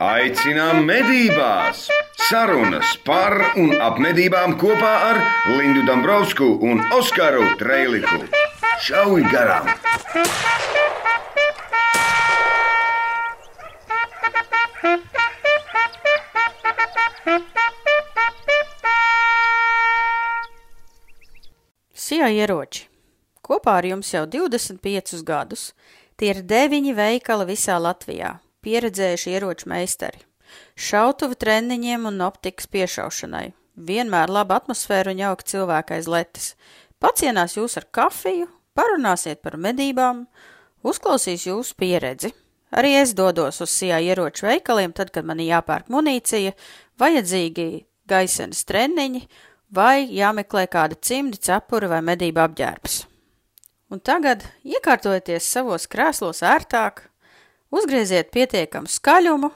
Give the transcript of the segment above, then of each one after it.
Aicinām medībās! Sarunas par un ap medībām kopā ar Lindu Dombrovskiju un Oskaru Trēliku. Šauj garām! Sijā ieroči. Kopā ar jums jau 25 gadus. Tie ir deviņi veikali visā Latvijā, pieredzējuši ieroču meistari. Šautuvi treniņiem un optikas piešaušanai. Vienmēr laba atmosfēra un jauka cilvēka aiz letes. Pacienās jūs ar kafiju, parunāsiet par medībām, uzklausīs jūsu pieredzi. Arī es dodos uz sijā ieroču veikaliem, tad, kad man jāpērk munīcija, vajadzīgi gaisenes treniņi vai jāmeklē kāda cimdi, cepura vai medība apģērbs. Un tagad iekārtojieties savos krēslos ērtāk, uzgrieziet pietiekamu skaļumu,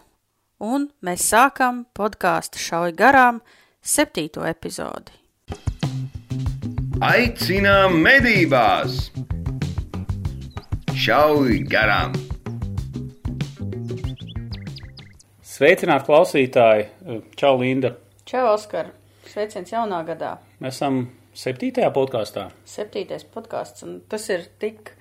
un mēs sākam podkāstu šauj garām septīto epizodi. Aicinām medībās! Šauj garām! Sveicināti klausītāji! Čau, Linda! Čau, Oskar! Sveiciens jaunā gadā! Mēs esam septītajā podkāstā. Septītais podkāsts, un tas ir tik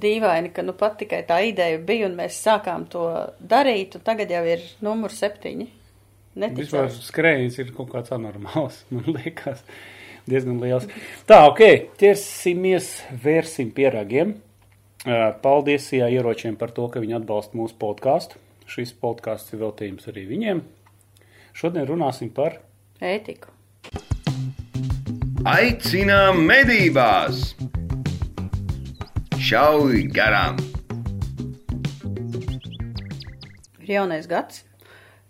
dīvaini, ka nu pat tikai tā ideja bija, un mēs sākām to darīt, un tagad jau ir numur septiņi. Vispār Neticams. skrejs ir kaut kāds anormāls, man liekas, diezgan liels. Tā, ok, ķersimies, vērsim pie ragiem. Paldies jā, ieročiem par to, ka viņi atbalsta mūsu podkāstu. Šis podkāsts ir veltījums arī viņiem. Šodien runāsim par Ētiku. Aicinām medībās! Šauj garām! Ir jaunais gads,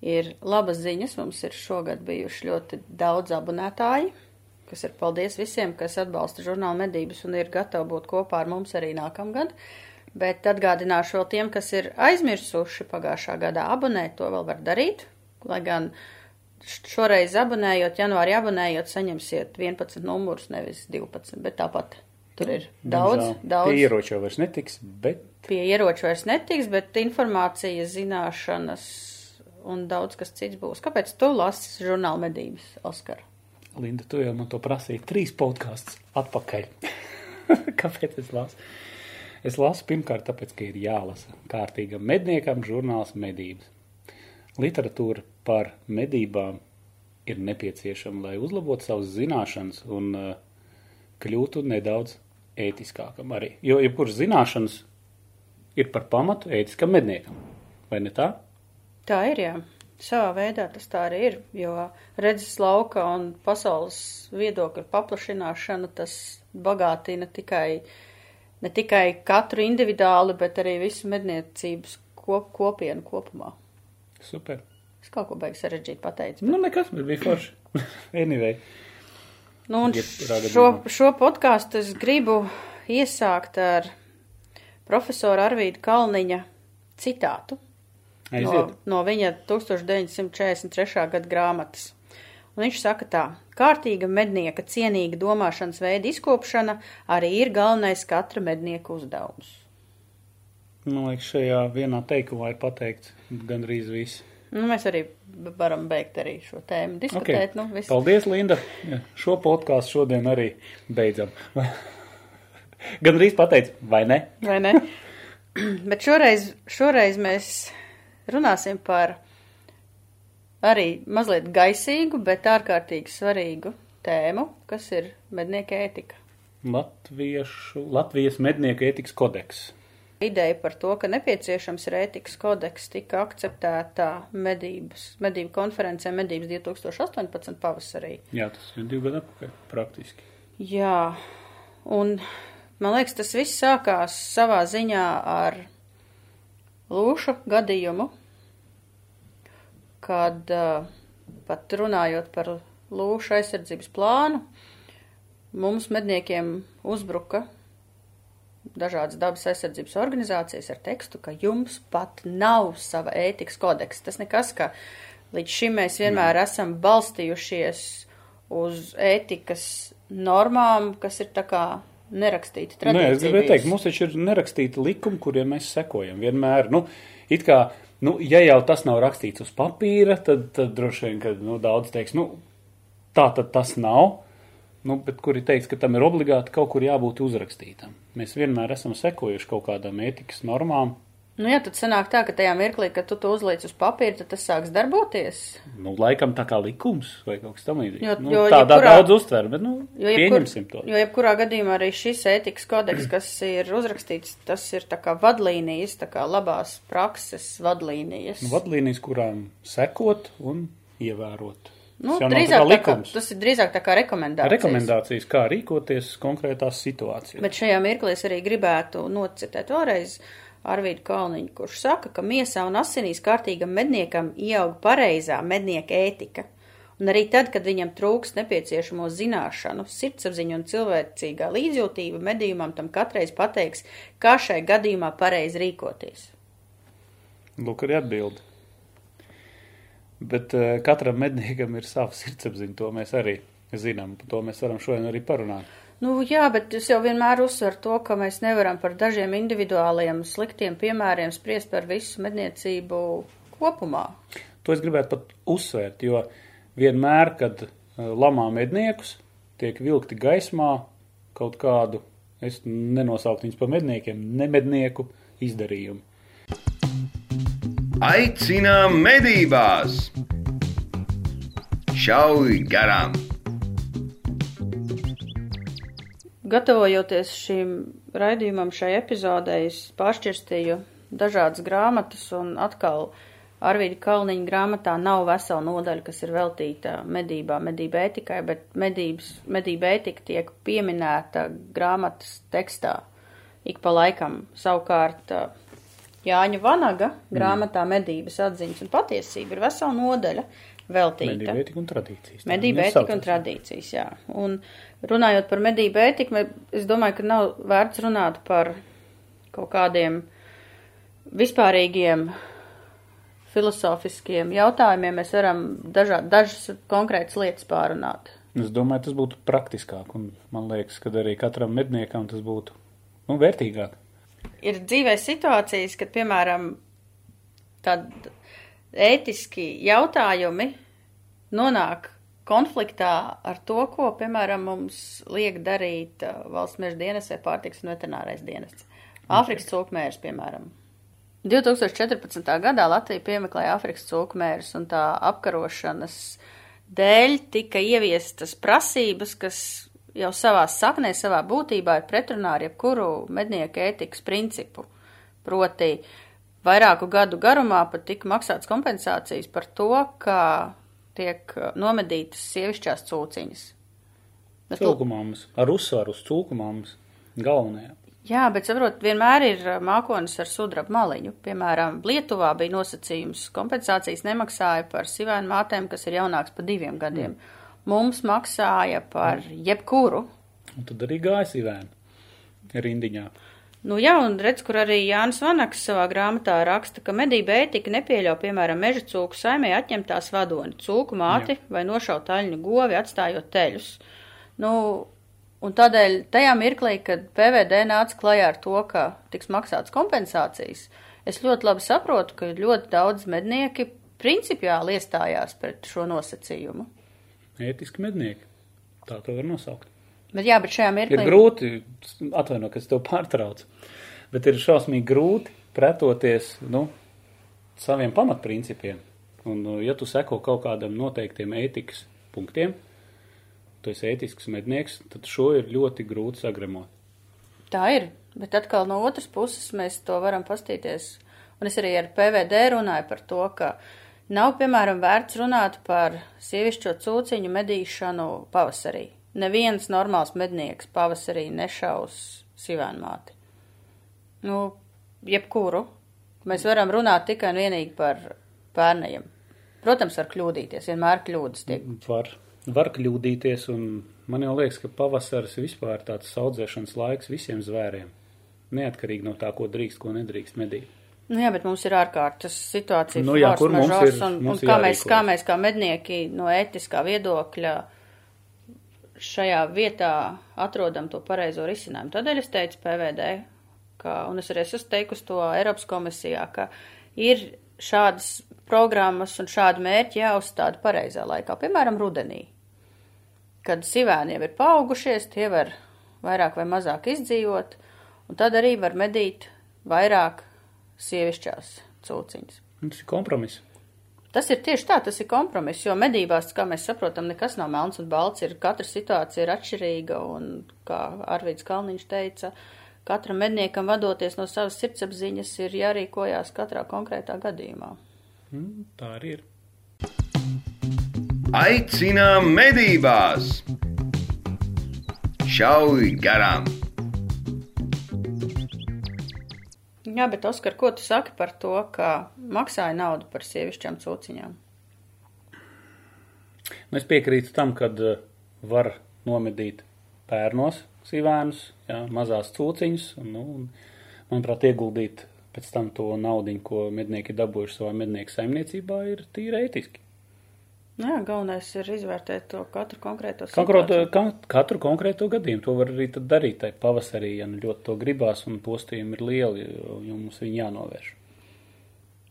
ir labas ziņas, mums ir šogad bijuši ļoti daudz abonētāji, kas ir paldies visiem, kas atbalsta žurnālu medības un ir gatavi būt kopā ar mums arī nākamgad. Bet atgādināšu vēl tiem, kas ir aizmirsuši pagājušā gadā abonēt, to vēl var darīt, lai gan šoreiz abonējot, janvārī abonējot, saņemsiet 11 numurus, nevis 12, bet tāpat tur ir daudz, Diemžēl, daudz. Pie ieroča vairs netiks, bet Pie ieroču vairs netiks, bet informācija, zināšanas un daudz kas cits būs. Kāpēc tu lasi žurnāla medības, Oskar? Linda, tu jau man to prasīji trīs podkāstus atpakaļ. Kāpēc es lasu? Es lasu pirmkārt, tāpēc, ka ir jālasa kārtīgam medniekam žurnāls medības. Literatūra par medībām ir nepieciešama, lai uzlabotu savas zināšanas un uh, kļūtu nedaudz ētiskākam arī. Jo jebkuras zināšanas ir par pamatu ētiskam medniekam. Vai ne tā? Tā ir, jā. Savā veidā tas tā arī ir, jo redzes lauka un pasaules viedokļa paplašināšana tas bagātina tikai, ne tikai katru individuāli, bet arī visu medniecības kop, kopienu kopumā. Super. Es kaut ko beigu sarežģīt pateicu. Nu, nekas, bet bija forši. anyway. Nu, šo, šo podkāstu es gribu iesākt ar profesora Arvīda Kalniņa citātu no, Aiziet. no viņa 1943. gada grāmatas. Un viņš saka tā, kārtīga mednieka cienīga domāšanas veida izkopšana arī ir galvenais katra mednieka uzdevums. Man liekas, šajā vienā teikumā ir pateikts gandrīz viss. Nu, mēs arī varam beigt arī šo tēmu diskutēt. Nu, viss. Paldies, Linda. Šo podkāstu šodien arī beidzam. Gan arī pateicu, vai ne? Vai ne? Bet šoreiz, šoreiz mēs runāsim par arī mazliet gaisīgu, bet ārkārtīgi svarīgu tēmu, kas ir mednieka ētika. Latviešu, Latvijas mednieku ētikas kodeks. Ideja par to, ka nepieciešams ir ētikas kodeks, tika akceptēta medības, medību konferencē medības 2018 pavasarī. Jā, tas ir divi gadi atpakaļ, praktiski. Jā, un man liekas, tas viss sākās savā ziņā ar lūšu gadījumu, kad uh, pat runājot par lūšu aizsardzības plānu, mums medniekiem uzbruka dažādas dabas aizsardzības organizācijas ar tekstu, ka jums pat nav sava ētikas kodeksa. Tas nekas, ka līdz šim mēs vienmēr esam balstījušies uz ētikas normām, kas ir tā kā nerakstīta Nē, es gribēju teikt, mums taču ir nerakstīti likumi, kuriem mēs sekojam vienmēr. Nu, it kā Nu, ja jau tas nav rakstīts uz papīra, tad, tad droši vien, ka nu, daudz teiks, nu, tā tad tas nav. Nu, bet kur ir teikts, ka tam ir obligāti kaut kur jābūt uzrakstītam. Mēs vienmēr esam sekojuši kaut kādām ētikas normām, Nu, jā, tad sanāk tā, ka tajā mirklī, kad tu to uzliec uz papīra, tad tas sāks darboties. Nu, laikam tā kā likums vai kaut kas tamlīdzīgs. Jo- Nu, jo tādā jebkurā- daudz uztver, bet, nu, Jo, jebkur, pieņemsim to. jo jebkurā gadījumā arī šis ētikas kodeks, kas ir uzrakstīts, tas ir tā kā vadlīnijas, tā kā labās prakses vadlīnijas. Nu, vadlīnijas, kurām sekot un ievērot. Nu, drīzāk tā kā, tas ir drīzāk tā kā rekomendācijas. Rekomendācijas, kā rīkoties konkrētās situācijās. Bet šajā mirklī es arī gribētu nocitēt vēlreiz Arvīdu Kalniņu, kurš saka, ka miesā un asinīs kārtīgam medniekam ieaug pareizā mednieka ētika. Un arī tad, kad viņam trūks nepieciešamo zināšanu, sirdsapziņu un cilvēcīgā līdzjūtība, medījumam tam katreiz pateiks, kā šai gadījumā pareizi rīkoties. Lūk, arī atbildi. Bet uh, katram medniekam ir sava sirdsapziņa, to mēs arī zinām. Par to mēs varam šodien arī parunāt. Nu, jā, bet es jau vienmēr uzsveru to, ka mēs nevaram par dažiem individuāliem sliktiem piemēriem spriest par visu medniecību kopumā. To es gribētu pat uzsvērt, jo vienmēr, kad uh, lamā medniekus, tiek vilkti gaismā kaut kādu, es nenosauktu viņus par medniekiem, nemednieku izdarījumu. Aicinām medībās! Šauj garām! Gatavojoties šim raidījumam, šai epizodei, es pāršķirstīju dažādas grāmatas, un atkal Arvīda Kalniņa grāmatā nav vesela nodaļa, kas ir veltīta medībām, medību ētikai, bet medības, medība ētika tiek pieminēta grāmatas tekstā ik pa laikam. Savukārt Jāņa Vanaga grāmatā medības atziņas un patiesība ir vesela nodaļa veltīta. Medību ētika un tradīcijas. Viņas ētika un tradīcijas, jā. Un runājot par medību ētiku, es domāju, ka nav vērts runāt par kaut kādiem vispārīgiem filosofiskiem jautājumiem. Mēs varam dažā, dažas konkrētas lietas pārunāt. Es domāju, tas būtu praktiskāk, un man liekas, ka arī katram medniekam tas būtu nu, vērtīgāk. Ir dzīvē situācijas, kad, piemēram, tādi ētiski jautājumi nonāk konfliktā ar to, ko, piemēram, mums liek darīt uh, valsts meža dienas vai pārtiks un veterinārais dienests. Āfrikas cūkmērs, piemēram. 2014. gadā Latvija piemeklēja Āfrikas cūkmērus un tā apkarošanas dēļ tika ieviestas prasības, kas jau savā saknē, savā būtībā ir pretrunā ar jebkuru mednieku ētikas principu. Proti, vairāku gadu garumā pat tika maksāts kompensācijas par to, ka tiek uh, nomedītas sievišķās cūciņas. Cūkumāmas, ar uzsvaru uz cūkumāmas galvenajā. Jā, bet saprot, vienmēr ir uh, mākonis ar sudraba maliņu. Piemēram, Lietuvā bija nosacījums kompensācijas nemaksāja par sivēnu mātēm, kas ir jaunāks par diviem gadiem. Mm. Mums maksāja par jebkuru. Un tad arī gājas īvēna rindiņā. Nu jā, un redz, kur arī Jānis Vanaks savā grāmatā raksta, ka medība ētika nepieļauj, piemēram, meža cūku saimē atņemtās vadoni, cūku māti jā. vai nošaut aļņu govi, atstājot teļus. Nu, un tādēļ tajā mirklī, kad PVD nāca klajā ar to, ka tiks maksāts kompensācijas, es ļoti labi saprotu, ka ļoti daudz mednieki principiāli iestājās pret šo nosacījumu. Ētiski mednieki. Tā to var nosaukt. Bet jā, bet šajā mirklī. Ir grūti, atvaino, ka es tev pārtraucu, bet ir šausmīgi grūti pretoties, nu, saviem pamatprincipiem. Un, nu, ja tu seko kaut kādam noteiktiem ētikas punktiem, tu esi ētisks mednieks, tad šo ir ļoti grūti sagremot. Tā ir, bet atkal no otras puses mēs to varam pastīties. Un es arī ar PVD runāju par to, ka nav, piemēram, vērts runāt par sievišķo cūciņu medīšanu pavasarī. Neviens normāls mednieks pavasarī nešaus sivēnmāti. Nu, jebkuru. Mēs varam runāt tikai un vienīgi par pērnajiem. Protams, var kļūdīties, vienmēr kļūdas tiek. Var, var kļūdīties, un man jau liekas, ka pavasaris vispār tāds audzēšanas laiks visiem zvēriem. Neatkarīgi no tā, ko drīkst, ko nedrīkst medīt. Nu jā, bet mums ir ārkārtas situācija, Nu jā, kur mums ir- un, mums un kā, mēs, kā mēs kā mednieki no ētiskā viedokļa šajā vietā atrodam to pareizo risinājumu. Tādēļ es teicu PVD, ka, un es arī esmu teikusi to Eiropas komisijā, ka ir šādas programmas un šādu mērķi jāuzstāda pareizā laikā, piemēram, rudenī. Kad sivēni jau ir paaugušies, tie var vairāk vai mazāk izdzīvot, un tad arī var medīt vairāk sievišķās cūciņas. Tas ir kompromiss. Tas ir tieši tā, tas ir kompromiss, jo medībās, kā mēs saprotam, nekas nav melns un balts, ir katra situācija ir atšķirīga, un, kā Arvids Kalniņš teica, katram medniekam vadoties no savas sirdsapziņas ir jārīkojās katrā konkrētā gadījumā. Mm, tā arī ir. Aicinām medībās! Šauj garām! Jā, bet Oskar, ko tu saki par to, ka maksāja naudu par sievišķām cūciņām? Nu, es piekrītu tam, ka var nomedīt pērnos sīvēnus, jā, mazās cūciņas, un, nu, un, manuprāt, ieguldīt pēc tam to naudu, ko mednieki dabūjuši savā mednieku saimniecībā, ir tīri ētiski. Jā, galvenais ir izvērtēt to katru konkrēto Konkrēto, ka, katru konkrēto gadījumu. To var arī darīt tai pavasarī, ja nu ļoti to gribās un postījumi ir lieli, jo mums viņi jānovērš.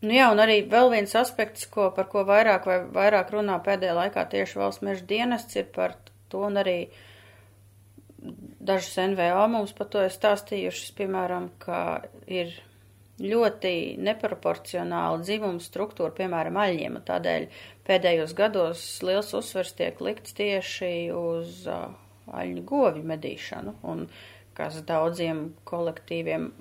Nu jā, un arī vēl viens aspekts, ko, par ko vairāk vai vairāk runā pēdējā laikā tieši valsts meža dienests, ir par to, un arī dažas NVO mums par to ir stāstījušas, piemēram, ka ir ļoti neproporcionāla dzimuma struktūra, piemēram, aļņiem, un tādēļ pēdējos gados liels uzsvers tiek likts tieši uz uh, aļņu govi medīšanu, un kas daudziem kolektīviem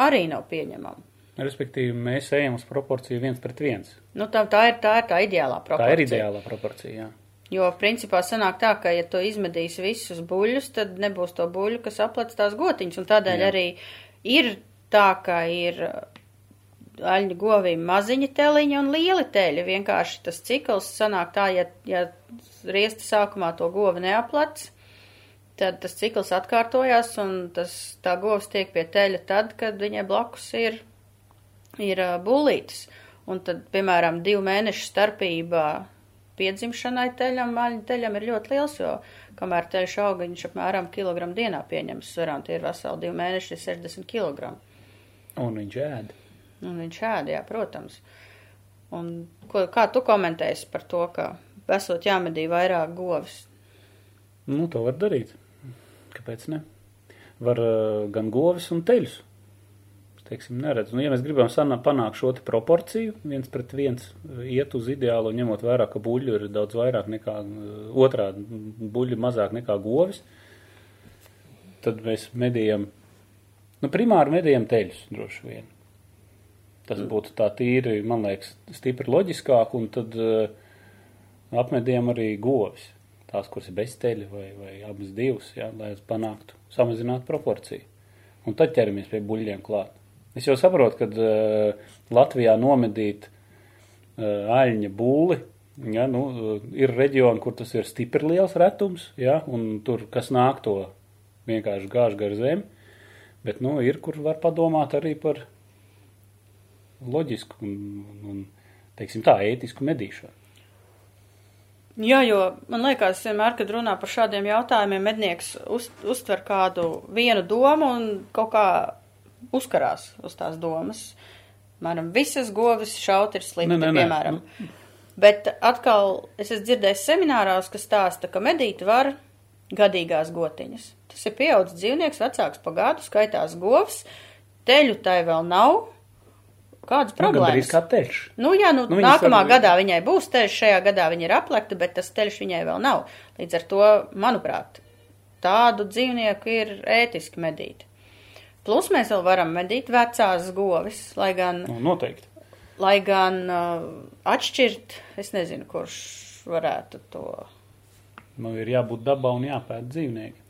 arī nav pieņemama. Respektīvi, mēs ejam uz proporciju viens pret viens. Nu, tā, tā, ir, tā ir tā ideālā proporcija. Tā ir ideālā proporcija, jā. Jo, principā, sanāk tā, ka, ja tu izmedīs visus buļļus, tad nebūs to buļļu, kas aplec tās gotiņas, un tādēļ jā. arī ir tā, ka ir aļņu govīm maziņa teliņa un lieli teļi. Vienkārši tas cikls sanāk tā, ja, ja riesta sākumā to govi neaplec, tad tas cikls atkārtojās un tas, tā govs tiek pie teļa tad, kad viņai blakus ir, ir bulītis. Un tad, piemēram, divu mēnešu starpībā piedzimšanai teļam, maļņu teļam ir ļoti liels, jo kamēr teļš auga, viņš apmēram kilogramu dienā pieņems svarām, tie ir veseli divi mēneši, 60 kilogramu. Un viņš ēd. Un viņš ēd, jā, protams. Un ko, kā tu komentēsi par to, ka esot jāmedī vairāk govis? Nu, to var darīt. Kāpēc ne? Var uh, gan govis un teļus. Teiksim, neredz. Nu, ja mēs gribam sanā, panākt šo proporciju, viens pret viens iet uz ideālu, ņemot vērā, ka buļļu ir daudz vairāk nekā otrādi, buļļu mazāk nekā govis, tad mēs medījam Nu, primāri medījam teļus droši vien. Tas būtu tā tīri, man liekas, stipri loģiskāk, un tad uh, apmedījam arī govis. Tās, kuras ir bez teļa vai, vai abas divas, jā, lai panāktu samazināt proporciju. Un tad ķeramies pie buļļiem klāt. Es jau saprotu, ka uh, Latvijā nomedīt uh, aļņa būli, ja, nu, uh, ir reģioni, kur tas ir stipri liels retums, ja, un tur, kas nāk to vienkārši gāž gar zemi, Bet, nu, ir, kur var padomāt arī par loģisku un, un teiksim tā, ētisku medīšanu. Jā, jo man liekas, vienmēr, kad runā par šādiem jautājumiem, mednieks uz, uztver kādu vienu domu un kaut kā uzkarās uz tās domas. Mēram, visas govis šaut ir slikti, ne, ne, ne. piemēram. Bet atkal es esmu dzirdējis seminārās, kas stāsta, ka medīt var gadīgās gotiņas. Tas ir pieaudzis dzīvnieks, vecāks pa gadu, skaitās govs, teļu tai vēl nav. Kādas nu, problēmas? Nu, kā teļš. Nu, jā, nu, nu nākamā var... gadā viņai būs teļš, šajā gadā viņa ir aplekta, bet tas teļš viņai vēl nav. Līdz ar to, manuprāt, tādu dzīvnieku ir ētiski medīt. Plus mēs vēl varam medīt vecās govis, lai gan. Nu, noteikti. Lai gan uh, atšķirt, es nezinu, kurš varētu to Nu, ir jābūt dabā un jāpēta dzīvnieki.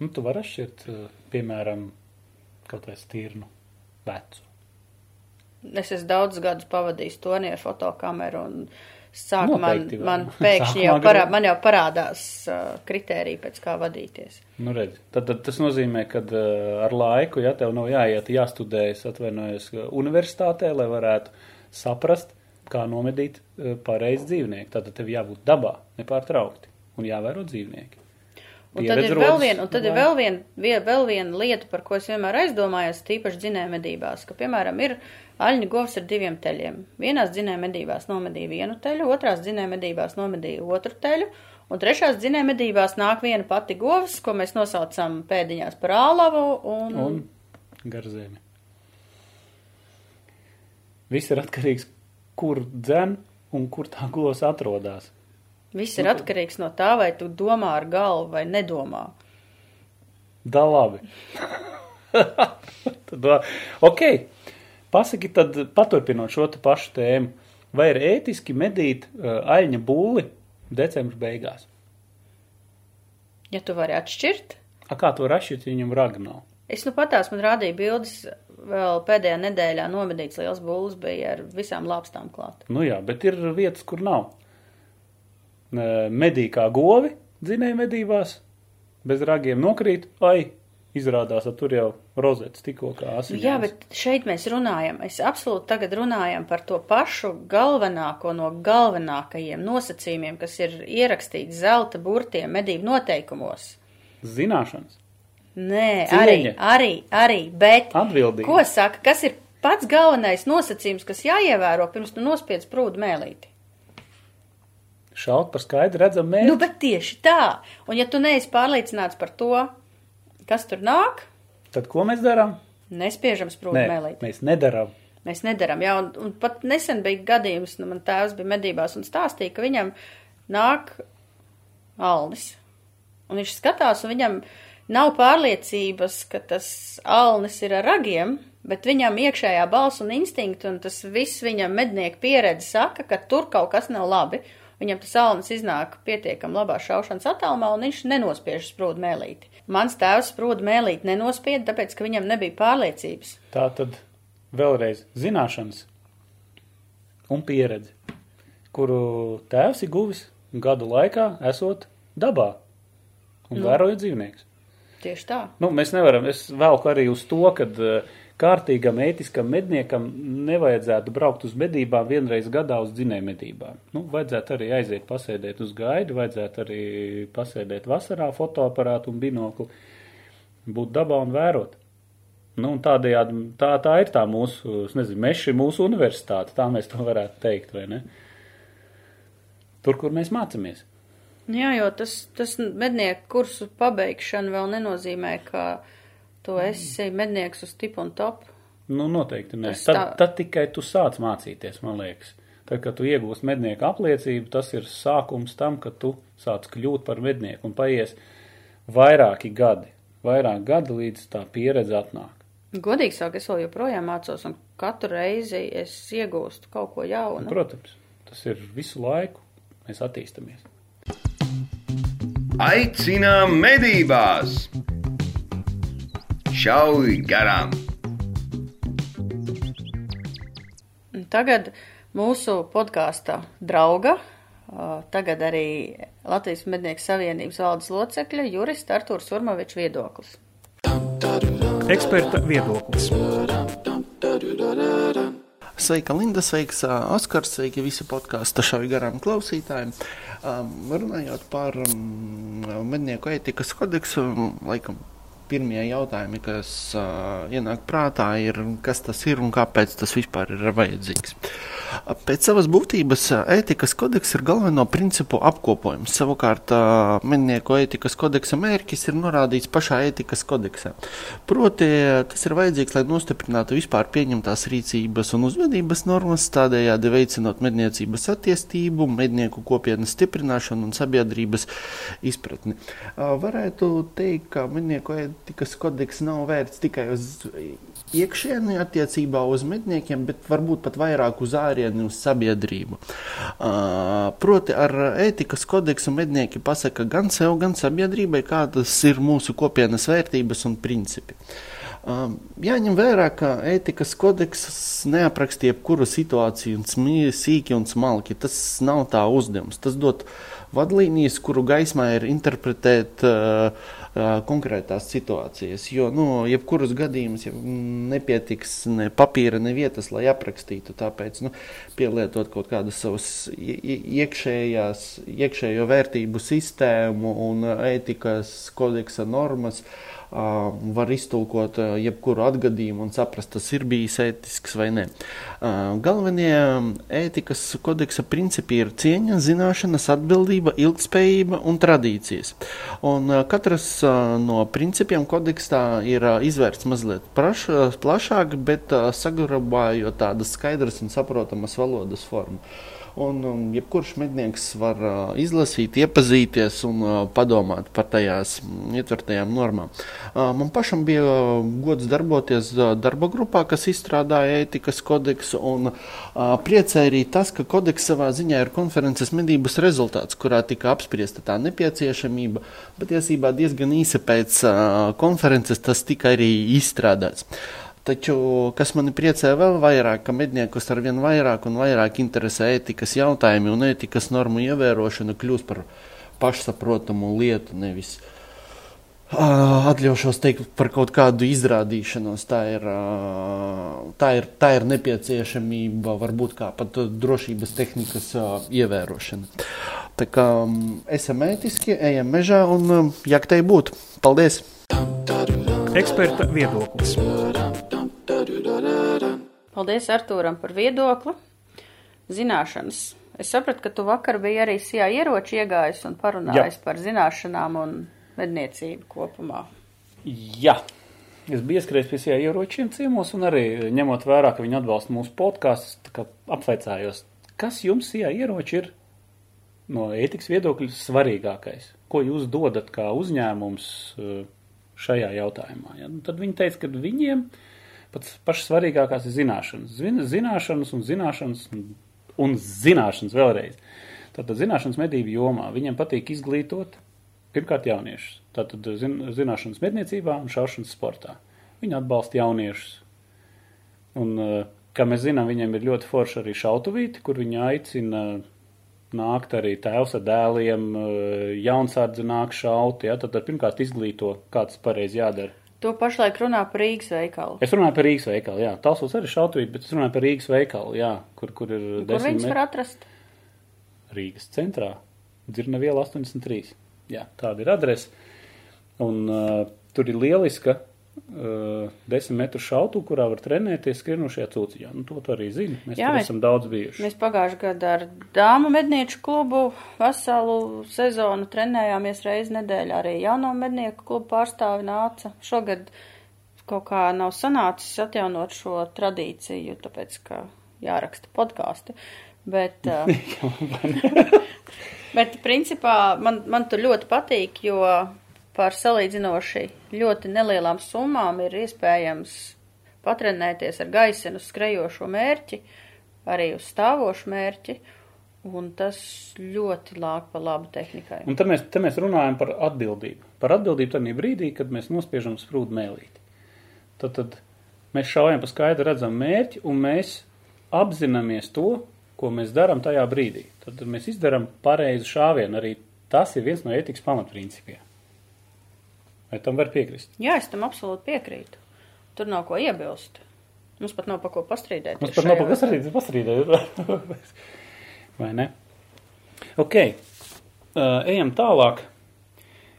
Nu, tu vari atšķirt, eh, piemēram, kaut vai stirnu vecu. Es esmu daudz gadus pavadījis tonī ar fotokameru un sāku man, man pēkšņi jau, parā, man jau parādās uh, kritērija, pēc kā vadīties. Nu, redz, tad, tad tas nozīmē, ka uh, ar laiku, ja tev nav jāiet, jāstudējas, atvainojas universitātē, lai varētu saprast, kā nomedīt uh, pareizi dzīvnieku. Tātad tev jābūt dabā, nepārtraukti un jāvēro dzīvnieki. Un tad ir vēl viena, un tad ir vēl viena, vie- vēl viena lieta, par ko es vienmēr aizdomājos, tīpaši dzinējumedībās, ka, piemēram, ir aļņu govs ar diviem teļiem. Vienās dzinējumedībās nomedīja vienu teļu, otrās dzinējumedībās nomedīja otru teļu, un trešās dzinējumedībās nāk viena pati govs, ko mēs nosaucam pēdiņās par ālavu, un, Un garzēmi. Viss ir atkarīgs, kur dzen un kur tā govs atrodas. Viss ir atkarīgs no tā, vai tu domā ar galvu vai nedomā. Da labi. tad, ok, pasaki tad, paturpinot šo te pašu tēmu, vai ir ētiski medīt uh, aļņa būli decembra beigās? Ja tu vari atšķirt, A, kā to rašīt, ja viņam raga nav? Es nu patās, man rādīja bildes, vēl pēdējā nedēļā nomedīts liels bulls bija ar visām lāpstām klāt. Nu jā, bet ir vietas, kur nav. Medī kā govi dzinēja medībās, bez ragiem nokrīt, ai, izrādās, ka tur jau rozetes tikko kā asiņās. jā, bet šeit mēs runājam, es absolūti tagad runājam par to pašu galvenāko no galvenākajiem nosacījumiem, kas ir ierakstīts zelta burtiem medību noteikumos. Zināšanas, Nē, arī, Cieņa. arī, arī, bet atbildība. ko saka, kas ir pats galvenais nosacījums, kas jāievēro pirms tu nospiedz prūdu mēlīti? Šaut par skaidru redzam mērķi. Nu, bet tieši tā. Un ja tu neesi pārliecināts par to, kas tur nāk, Tad ko mēs darām? nespiežam sprūdu Nē, mēlīt. mēs nedarām. Mēs nedaram. Jā, un, un pat nesen bija gadījums, nu, man tēvs bija medībās un stāstīja, ka viņam nāk alnis. Un viņš skatās, un viņam nav pārliecības, ka tas alnis ir ar ragiem, bet viņam iekšējā balss un instinkti, un tas viss viņam mednieku pieredze saka, ka tur kaut kas nav labi. Viņam tas alnis iznāk pietiekam labā šaušanas attālumā, un viņš nenospiež sprūdu mēlīti. Mans tēvs sprūdu mēlīti nenospieda, tāpēc, ka viņam nebija pārliecības. Tā tad vēlreiz zināšanas un pieredze, kuru tēvs ir guvis gadu laikā, esot dabā un Nu. vērojot dzīvniekus. Tieši tā. Nu, mēs nevaram, es velku arī uz to, ka uh, kārtīgam ētiskam medniekam nevajadzētu braukt uz medībām vienreiz gadā uz dzinēju medībām. Nu, vajadzētu arī aiziet pasēdēt uz gaidu, vajadzētu arī pasēdēt vasarā fotoaparātu un binokli, būt dabā un vērot. Nu, un tādējādi, tā, tā ir tā mūsu, es nezinu, meša ir mūsu universitāte, tā mēs to varētu teikt, vai ne? Tur, kur mēs mācāmies. Jā, jo tas, tas mednieku kursu pabeigšana vēl nenozīmē, ka tu esi mednieks uz tipu un top. Nu, noteikti nē. Tas Tad, tā- tad tikai tu sāc mācīties, man liekas. Tad, kad tu iegūsi mednieku apliecību, tas ir sākums tam, ka tu sāc kļūt par mednieku un paies vairāki gadi. Vairāk gadi līdz tā pieredze atnāk. Godīgi sakot, es vēl joprojām mācos, un katru reizi es iegūstu kaut ko Un, jaunu. protams, tas ir visu laiku. Mēs attīstāmies. Aicinām medībās! Šauj garām! Un Tagad mūsu podkāsta drauga, tagad arī Latvijas Mednieku Savienības valdes locekļa jurista Artūrs Urmavičs viedoklis. Eksperta viedoklis. Sveika, Linda, sveiks, Oskars, sveiki visi podkāstu šauju garām klausītājiem. Um, runājot par um, mednieku ētikas kodeksu, laikam pirmie jautājumi, kas uh, ienāk prātā, ir, kas tas ir un kāpēc tas vispār ir vajadzīgs. Uh, Pēc savas būtības ētikas kodeks ir galveno principu apkopojums. Savukārt ā, mednieku ētikas kodeksa mērķis ir norādīts pašā ētikas kodeksā. Proti, tas ir vajadzīgs, lai nostiprinātu vispār pieņemtās rīcības un uzvedības normas, tādējādi veicinot medniecības attīstību, mednieku kopienas stiprināšanu un sabiedrības izpratni. Ā, Varētu teikt, ka mednieku ētikas kodeks nav vērts tikai uz iekšieni attiecībā uz medniekiem, bet varbūt pat vairāk uz ārieni, uz sabiedrību. Ā, Proti, ar ētikas kodeksu mednieki pasaka gan sev, gan sabiedrībai, kādas ir mūsu kopienas vērtības un principi. Um, Jāņem vērā, ka ētikas kodeks neapraksta jebkuru situāciju un smī- sīki un smalki. Tas nav tā uzdevums. Tas dod vadlīnijas, kuru gaismā ir interpretēt uh, konkrētās situācijas. Jo, nu, jebkurus gadījumus ja nepietiks ne papīra, ne vietas, lai aprakstītu. Tāpēc nu, pielietot kaut kādas savas iekšējās, iekšējo vērtību sistēmu un ētikas kodeksa normas. Var iztulkot jebkuru atgadījumu un saprast, tas ir bijis ētisks vai nē. Galvenie ētikas kodeksa principi ir cieņa, zināšanas, atbildība, ilgspējība un tradīcijas. Un katrs no principiem kodeksā ir izvērts mazliet praš, plašāk, bet saglabājot tādas skaidras un saprotamas valodas formu. Un, un jebkurš mednieks var uh, izlasīt, iepazīties un uh, padomāt par tajās ietvertajām normām. Uh, man pašam bija uh, gods darboties uh, darba grupā, kas izstrādāja ētikas kodeksu. Un, uh, priecēja arī tas, ka kodeks savā ziņā ir konferences medības rezultāts, kurā tika apspriesta tā nepieciešamība. Patiesībā diezgan īsi pēc uh, konferences tas tika arī izstrādāts. Taču, kas mani priecē vēl vairāk, ka medniekus ar vien vairāk un vairāk interesē ētikas jautājumi un ētikas normu ievērošana kļūst par pašsaprotamu lietu, nevis uh, atļaušos teikt par kaut kādu izrādīšanos. Tā ir, uh, tā ir, tā ir nepieciešamība, varbūt kā pat drošības tehnikas uh, ievērošana. Tā kā um, esam ētiski, ejam mežā un um, jaktei būt. Paldies! Eksperta viedoklis. Paldies Artūram par viedokli. Zināšanas. Es sapratu, ka tu vakar biji arī sijā ieroči iegājis un parunājis Jā. par zināšanām un medniecību kopumā. Jā. Es biju ieskrējis pie sijā ieročiem ciemos un arī ņemot vērā, ka viņi atbalsta mūsu podkāstus, apsveicājos. Kas jums sijā ieroči ir no ētikas viedokļa svarīgākais? Ko jūs dodat kā uzņēmums eh, šajā jautājumā? Ja? Nu, tad viņi teica, ka viņiem ir pats pašs svarīgākās ir zināšanas. Zin, zināšanas un zināšanas un, zināšanas vēlreiz. Tātad zināšanas medību jomā viņiem patīk izglītot pirmkārt jauniešus. Tātad zin, zināšanas medniecībā un šaušanas sportā. Viņi atbalsta jauniešus. Un, eh, kā mēs zinām, viņiem ir ļoti forši arī šautuvīti, kur viņi aicina nākt arī tēvs ar dēliem, eh, jaunsardze nāk šaut, ja, tad, tad pirmkārt izglīto, kā tas pareizi jādara. To pašlaik runā par Rīgas veikalu. Es runāju par Rīgas veikalu, jā. Talsos arī šautavīt, bet es runāju par Rīgas veikalu, jā, kur, kur ir kur desmit. Kur viņus var atrast? Rīgas centrā. Dzirna viela 83. Jā, tāda ir adrese. Un uh, tur ir lieliska desmit metru šautu, kurā var trenēties skrienošajā cūciņā. Nu, to tu arī zini. Mēs Jā, mēs, esam daudz bijuši. Mēs pagājuši gadu ar dāmu mednieču klubu veselu sezonu trenējāmies reizi nedēļā. Arī jauno mednieku klubu pārstāvi nāca. Šogad kaut kā nav sanācis atjaunot šo tradīciju, tāpēc, ka jāraksta podkāsti. Bet, uh, bet principā man, man tur ļoti patīk, jo par salīdzinoši ļoti nelielām summām ir iespējams patrenēties ar gaisenu skrejošo mērķi, arī uz stāvošu mērķi, un tas ļoti lāk pa labu tehnikai. Un te mēs, te mēs runājam par atbildību. Par atbildību tajā brīdī, kad mēs nospiežam sprūdu mēlīti. Tad, tad mēs šaujam pa skaidru redzam mērķi, un mēs apzināmies to, ko mēs darām tajā brīdī. Tad, tad mēs izdarām pareizu šāvienu. Arī tas ir viens no ētikas pamatprincipiem. Vai tam var piekrist? Jā, es tam absolūti piekrītu. Tur nav ko iebilst. Mums pat nav pa ko pastrīdēties. Mums pat nav pa ko pastrīdēt. Vai ne? Ok. Uh, ejam tālāk.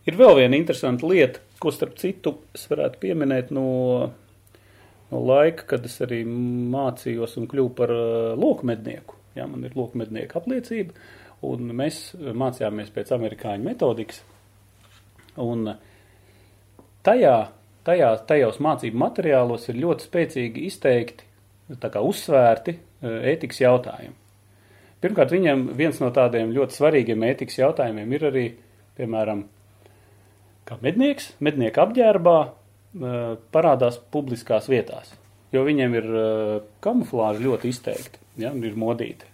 Ir vēl viena interesanta lieta, ko starp citu es varētu pieminēt no, no laika, kad es arī mācījos un kļuvu par uh, lokmednieku. Jā, man ir lokmednieka apliecība, un mēs mācījāmies pēc amerikāņu metodikas. Un uh, tajā, tajā, tajos mācību materiālos ir ļoti spēcīgi izteikti, kā uzsvērti e, ētikas jautājumi. Pirmkārt, viņam viens no tādiem ļoti svarīgiem ētikas jautājumiem ir arī, piemēram, kā mednieks, mednieka apģērbā e, parādās publiskās vietās, jo viņiem ir e, kamuflāža ļoti izteikti, ja, ir modīti.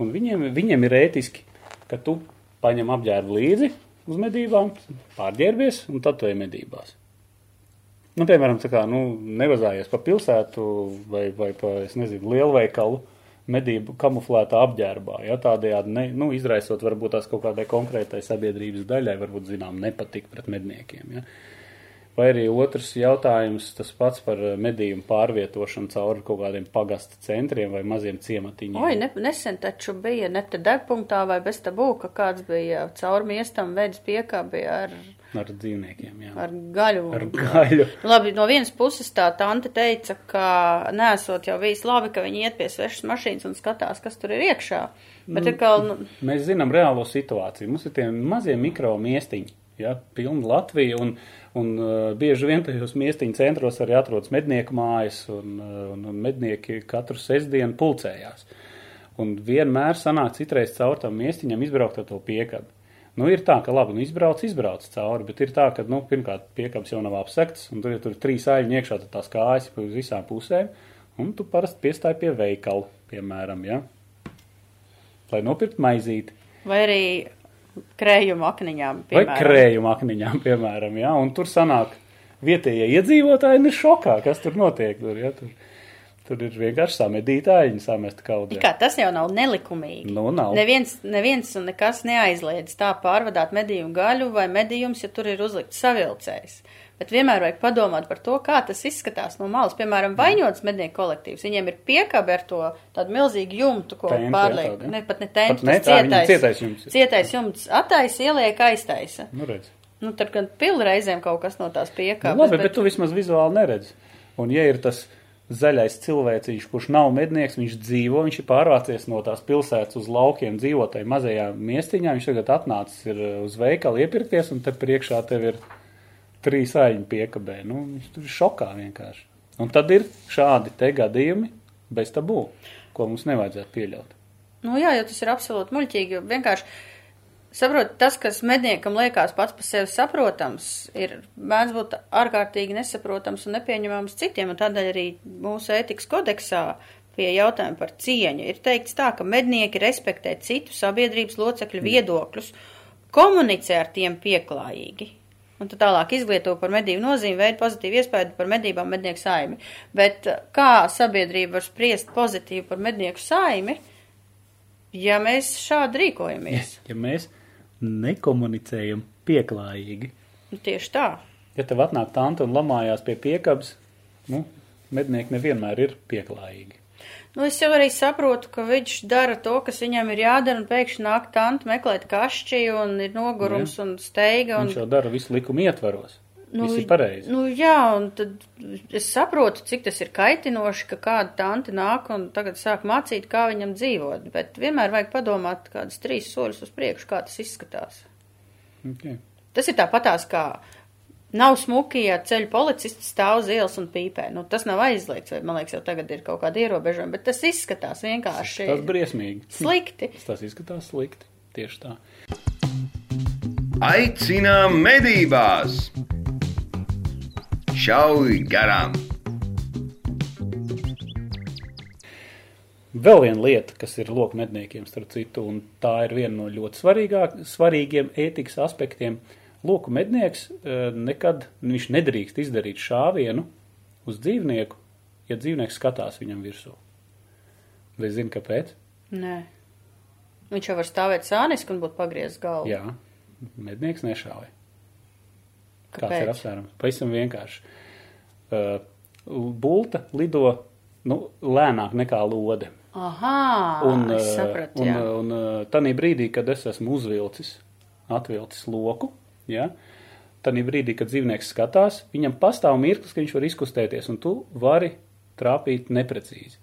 Un viņiem, viņiem ir ētiski, ka tu paņem apģērbu līdzi uz medībām, pārģērbies un tad tu ej medībās. Nu, piemēram, tā kā, nu, nevazājies pa pilsētu vai, vai pa, nezinu, lielveikalu, medību kamuflētā apģērbā, ja tādējādi ne, nu, izraisot varbūt tās kaut kādai konkrētai sabiedrības daļai, varbūt zinām nepatik pret medniekiem. Ja. Vai arī otrs jautājums, tas pats par medījumu pārvietošanu cauri kaut kādiem pagasta centriem vai maziem ciematiņiem. Oi, ne, nesen taču bija ne te degpunktā vai bez tabū, ka kāds bija caur miestam veids piekābi ar, Ar dzīvniekiem, jā. ar gaļu. Ar gaļu. Labi, no vienas puses tā tante teica, ka nesot jau bijis labi, ka viņi iet pie svešas mašīnas un skatās, kas tur ir iekšā. Bet ir kā, nu, Mēs zinām reālo situāciju. Mums ir tie mazie mikro miestiņi, ja, pilna Latvija, un, un uh, bieži vien tajos miestiņu centros arī atrodas mednieku mājas, un, uh, un, un mednieki katru sestdienu pulcējās. Un vienmēr sanāk citreiz caur tam miestiņam izbraukt ar to piekabi. Nu, ir tā, ka labi, nu, izbrauc, izbrauc cauri, bet ir tā, ka, nu, pirmkārt, piekabs jau nav apsekts, un tur ir tur trīs aļņi iekšā, tad tās kājas pa uz visām pusēm, un tu parasti piestāji pie veikala, piemēram, ja, lai nopirkt maizīti. vai arī krējuma akniņām, Vai piemēram. krējuma akniņām, piemēram, ja? un tur sanāk vietējie iedzīvotāji ir šokā, kas tur notiek. Tur, ja? tur, tur ir vienkārši samedītāji, samest kaudē. Kā tas jau nav nelikumīgi. Nu, nav. Neviens, neviens un nekas neaizliedz tā pārvadāt medījumu gaļu vai medījums, ja tur ir uzlikts savilcējs. Bet vienmēr vajag padomāt par to, kā tas izskatās no malas. Piemēram, vainots mednieku kolektīvs. Viņiem ir piekabe ar to tādu milzīgu jumtu, ko pārliek. ja? Ne, pat ne tā, viņam cietais. cietais jumts. Cietais jumts attaisa, ieliek aiztaisa. Nu, redz. Nu, tad, kad pili reizēm kaut kas no tās Nu, piekāpes. labi, bet tu vismaz vizuāli neredzi. Un ja ir tas zaļais cilvēciņš, kurš nav mednieks, viņš dzīvo, viņš ir pārvācies no tās pilsētas uz laukiem, dzīvo tajā mazajā miestiņā, viņš tagad atnācis ir uh, uz veikalu iepirkties, un te priekšā tev ir trīs aļņu piekabē. Nu, viņš tur ir šokā vienkārši. Un tad ir šādi te gadījumi bez tabū, ko mums nevajadzētu pieļaut. Nu jā, jo tas ir absolūti muļķīgi. Vienkārši saprot, tas, kas medniekam liekas pats par sevi saprotams, ir mēdz būt ārkārtīgi nesaprotams un nepieņemams citiem, un tādēļ arī mūsu ētikas kodeksā pie jautājuma par cieņu ir teikts tā, ka mednieki respektē citu sabiedrības locekļu viedokļus, komunicē ar tiem pieklājīgi. Un tad tālāk izglīto par medību nozīmi, veidu pozitīvu iespēju par medībām mednieku saimi. Bet uh, kā sabiedrība var spriest pozitīvi par mednieku saimi, ja mēs šādi rīkojamies? Ja mēs nekomunicējam pieklājīgi, Nu, tieši tā. ja tev atnāk tante un lamājās pie piekabas, nu, mednieki nevienmēr ir pieklājīgi. Nu, es jau arī saprotu, ka viņš dara to, kas viņam ir jādara, un pēkšņi nāk tanti meklēt kašķi, un ir nogurums un steiga. Un... Viņš jau dara visu likumu ietvaros. Nu, Viss ir pareizi. Nu, jā, un tad es saprotu, cik tas ir kaitinoši, ka kāda tanti nāk un tagad sāk mācīt, kā viņam dzīvot, bet vienmēr vajag padomāt kādus trīs soļus uz priekšu, kā tas izskatās. Okay. Tas ir tāpatās kā nav smuki, ja ceļu policists stāv uz ielas un pīpē. Nu, tas nav aizliegts, vai man liekas, jau tagad ir kaut kāda ierobežojuma, bet tas izskatās vienkārši Tas briesmīgi. slikti. Tas izskatās slikti. Tieši tā. Aicinām medībās! Šauj garām! Vēl viena lieta, kas ir loku medniekiem, starp citu, un tā ir viena no ļoti svarīgiem ētikas aspektiem. Loku mednieks eh, nekad viņš nedrīkst izdarīt šāvienu uz dzīvnieku, ja dzīvnieks skatās viņam virsū. Vai zini, kāpēc? Nē. Viņš jau var stāvēt sāniski un būt pagriezis galvu. Jā, mednieks nešāva. Kāds Kāpēc? ir apsvērums? Pavisam vienkārši. Uh, bulta lido nu, lēnāk nekā lode. Aha, Un, es uh, sapratu, un, jā. un uh, tanī brīdī, kad es esmu uzvilcis, atvilcis loku, ja, tanī brīdī, kad dzīvnieks skatās, viņam pastāv mirklis, ka viņš var izkustēties, un tu vari trāpīt neprecīzi.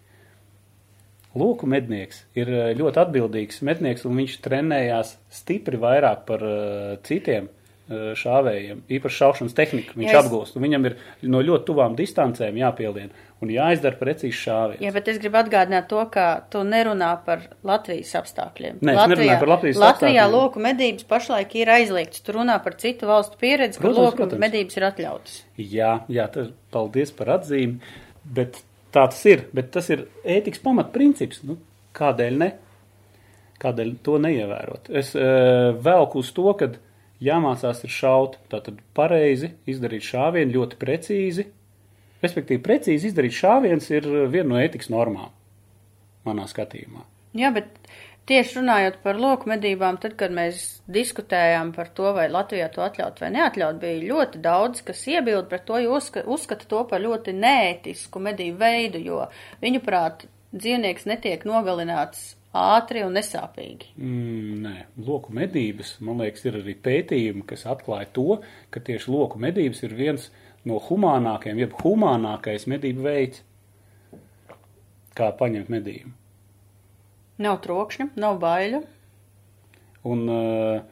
Lūku mednieks ir uh, ļoti atbildīgs mednieks, un viņš trenējās stipri vairāk par uh, citiem uh, šāvējiem, īpaši šaušanas tehniku viņš es- apgūst, viņam ir no ļoti tuvām distancēm jāpielien, un jāizdara precīzi šāviens. Jā, bet es gribu atgādināt to, ka tu nerunā par Latvijas apstākļiem. Nē, es nerunāju par Latvijas Latvijā apstākļiem. loku medības pašlaik ir aizliegts. Tu runā par citu valstu pieredzi, Protams, loku protams. medības ir atļautas. Jā, jā tas, paldies par atzīmi, bet tā tas ir. Bet tas ir ētikas pamatprincips. Nu, kādēļ ne? Kādēļ to neievērot? Es uh, velku uz to, ka jāmācās ir šaut, tātad pareizi izdarīt šāvienu ļoti precīzi. Respektīvi, precīzi izdarīt šāviens ir viena no ētikas normām. manā skatījumā. Jā, bet tieši runājot par loku medībām, tad, kad mēs diskutējām par to, vai Latvijā to atļaut vai neatļaut, bija ļoti daudz, kas iebild pret to, jo uzska, uzskata to par ļoti neētisku medību veidu, jo viņuprāt dzīvnieks netiek nogalināts ātri un nesāpīgi. Mm, nē, loku medības, man liekas, ir arī pētījumi, kas atklāja to, ka tieši loku medības ir viens no humānākajiem, jeb humānākais medību veids, kā paņemt medību. Nav trokšņa, nav baiļu. Un uh,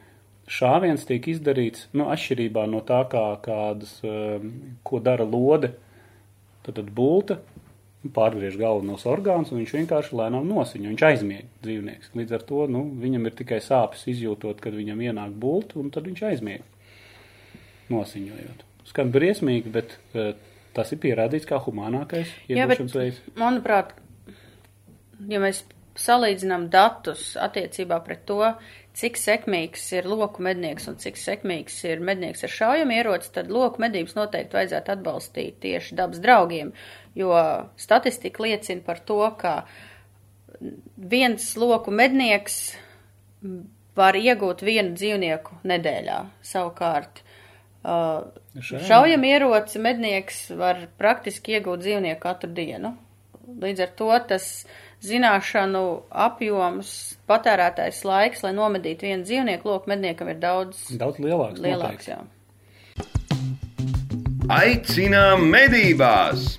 šāviens tiek izdarīts, nu, atšķirībā no tā, kā kādas, uh, ko dara lode, tad, tad bulta pārgriež galvenos orgānus, un viņš vienkārši lēnām nosiņo. Viņš aizmieg dzīvnieks. Līdz ar to nu, viņam ir tikai sāpes izjūtot, kad viņam ienāk bulta, un tad viņš aizmieg. Nosiņojot. Skan briesmīgi, bet uh, tas ir pierādīts kā humānākais iegūšanas veids. Manuprāt, ja mēs salīdzinām datus attiecībā pret to, cik sekmīgs ir loku mednieks un cik sekmīgs ir mednieks ar šaujam ieroci, tad loku medības noteikti vajadzētu atbalstīt tieši dabas draugiem, jo statistika liecina par to, ka viens loku mednieks var iegūt vienu dzīvnieku nedēļā. Savukārt, uh, šaujam ieroci mednieks var praktiski iegūt dzīvnieku katru dienu. Līdz ar to tas zināšanu apjoms, patērētais laiks, lai nomedītu vienu dzīvnieku, lūk, medniekam ir daudz, daudz lielāks. lielāks jā. Aicinām medībās!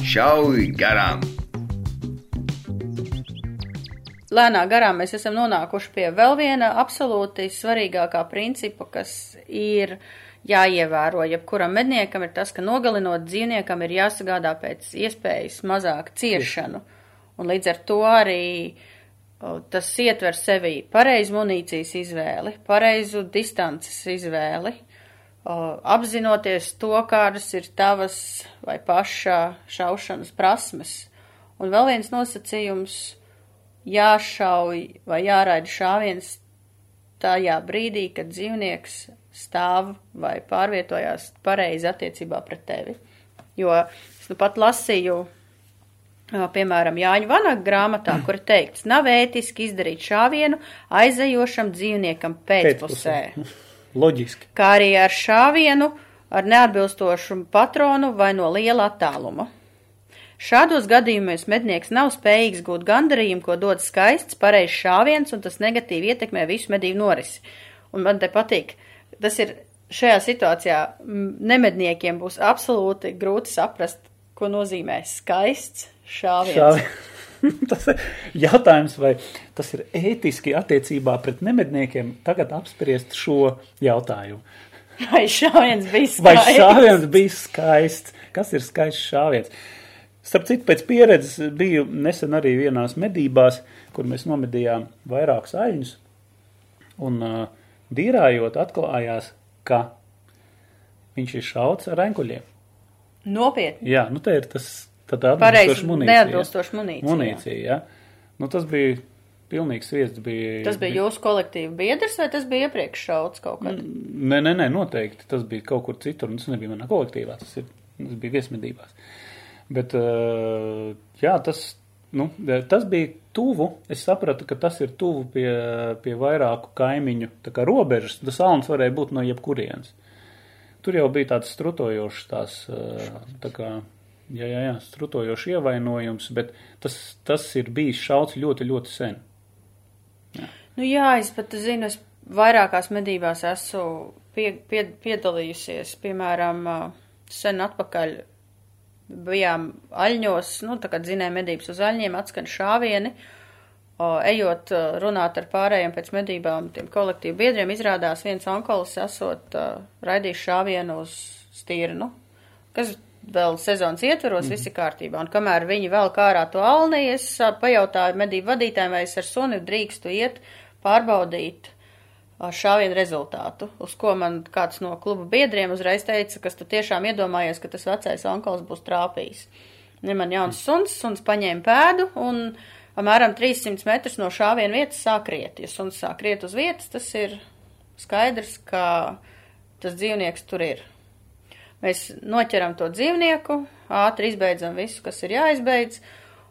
Šauj garām! Lēnā garā mēs esam nonākuši pie vēl viena absolūti svarīgākā principa, kas ir jāievēro. Jebkuram medniekam ir tas, ka nogalinot dzīvniekam ir jāsagādā pēc iespējas mazāk ciešanu. Un līdz ar to arī tas ietver sevī pareizu munīcijas izvēli, pareizu distances izvēli, apzinoties to, kādas ir tavas vai pašā šaušanas prasmes. Un vēl viens nosacījums - jāšauj vai jāraida šāviens tajā brīdī, kad dzīvnieks stāv vai pārvietojās pareizi attiecībā pret tevi. Jo es nu pat lasīju, piemēram, Jāņa Vanaga grāmatā, kur teikts, nav ētiski izdarīt šāvienu aizejošam dzīvniekam pēcpusē. Loģiski. Kā arī ar šāvienu ar neatbilstošu patronu vai no liela attāluma. Šādos gadījumos mednieks nav spējīgs gūt gandarījumu, ko dod skaists, pareizs šāviens, un tas negatīvi ietekmē visu medību norisi. Un man te patīk, tas ir šajā situācijā nemedniekiem būs absolūti grūti saprast, ko nozīmē skaists šāviens. Šāviens. tas ir jautājums, vai tas ir ētiski attiecībā pret nemedniekiem tagad apspriest šo jautājumu. Vai šāviens bija skaists? Vai šāviens bija skaists? Kas ir skaists šāviens? Starp citu, pēc pieredzes biju nesen arī vienās medībās, kur mēs nomedījām vairākus aļņus. Un uh, Dīrājot, atklājās, ka viņš ir šauts ar enkuļiem. Nopietni. Jā, nu te ir tas tāda atbilstoša munīcija. Neatbilstoša munīcija. Munīcija, jā. Nu tas bija pilnīgs sviests. Bija, tas bija, bija jūsu kolektīva biedrs vai tas bija iepriekš šauts kaut kad? Nē, nē, nē, noteikti. Tas bija kaut kur citur, un tas nebija manā kolektīvā, tas, ir, tas bija viesmedībās. Bet, jā, tas, nu, tas bija tuvu, es sapratu, ka tas ir tuvu pie, pie vairāku kaimiņu kā robežas. Tas alns varēja būt no jebkurienes. Tur jau bija tāds strutojošs tās, tā kā, jā, jā, jā, strutojošs ievainojums, bet tas, tas ir bijis šauts ļoti, ļoti sen. Jā. Nu jā, es pat zinu, es vairākās medībās esmu pie, pie, piedalījusies, piemēram, sen atpakaļ bijām aļņos, nu, tā kā dzinēja medības uz aļņiem, atskan šāvieni, ejot runāt ar pārējiem pēc medībām, tiem kolektīvu biedriem, izrādās viens onkolis esot raidījis šāvienu uz stirnu, kas vēl sezonas ietveros mm. visi kārtībā, un kamēr viņi vēl kārā to alnī, es pajautāju medību vadītājiem, vai es ar suni drīkstu iet pārbaudīt šāvienu rezultātu, uz ko man kāds no kluba biedriem uzreiz teica, kas tu tiešām iedomājies, ka tas vecais onkols būs trāpījis. Ir man jauns suns, suns paņēma pēdu un apmēram 300 metrus no šāviena vietas sāk riet. Ja suns sāk riet uz vietas, tas ir skaidrs, ka tas dzīvnieks tur ir. Mēs noķeram to dzīvnieku, ātri izbeidzam visu, kas ir jāizbeidz,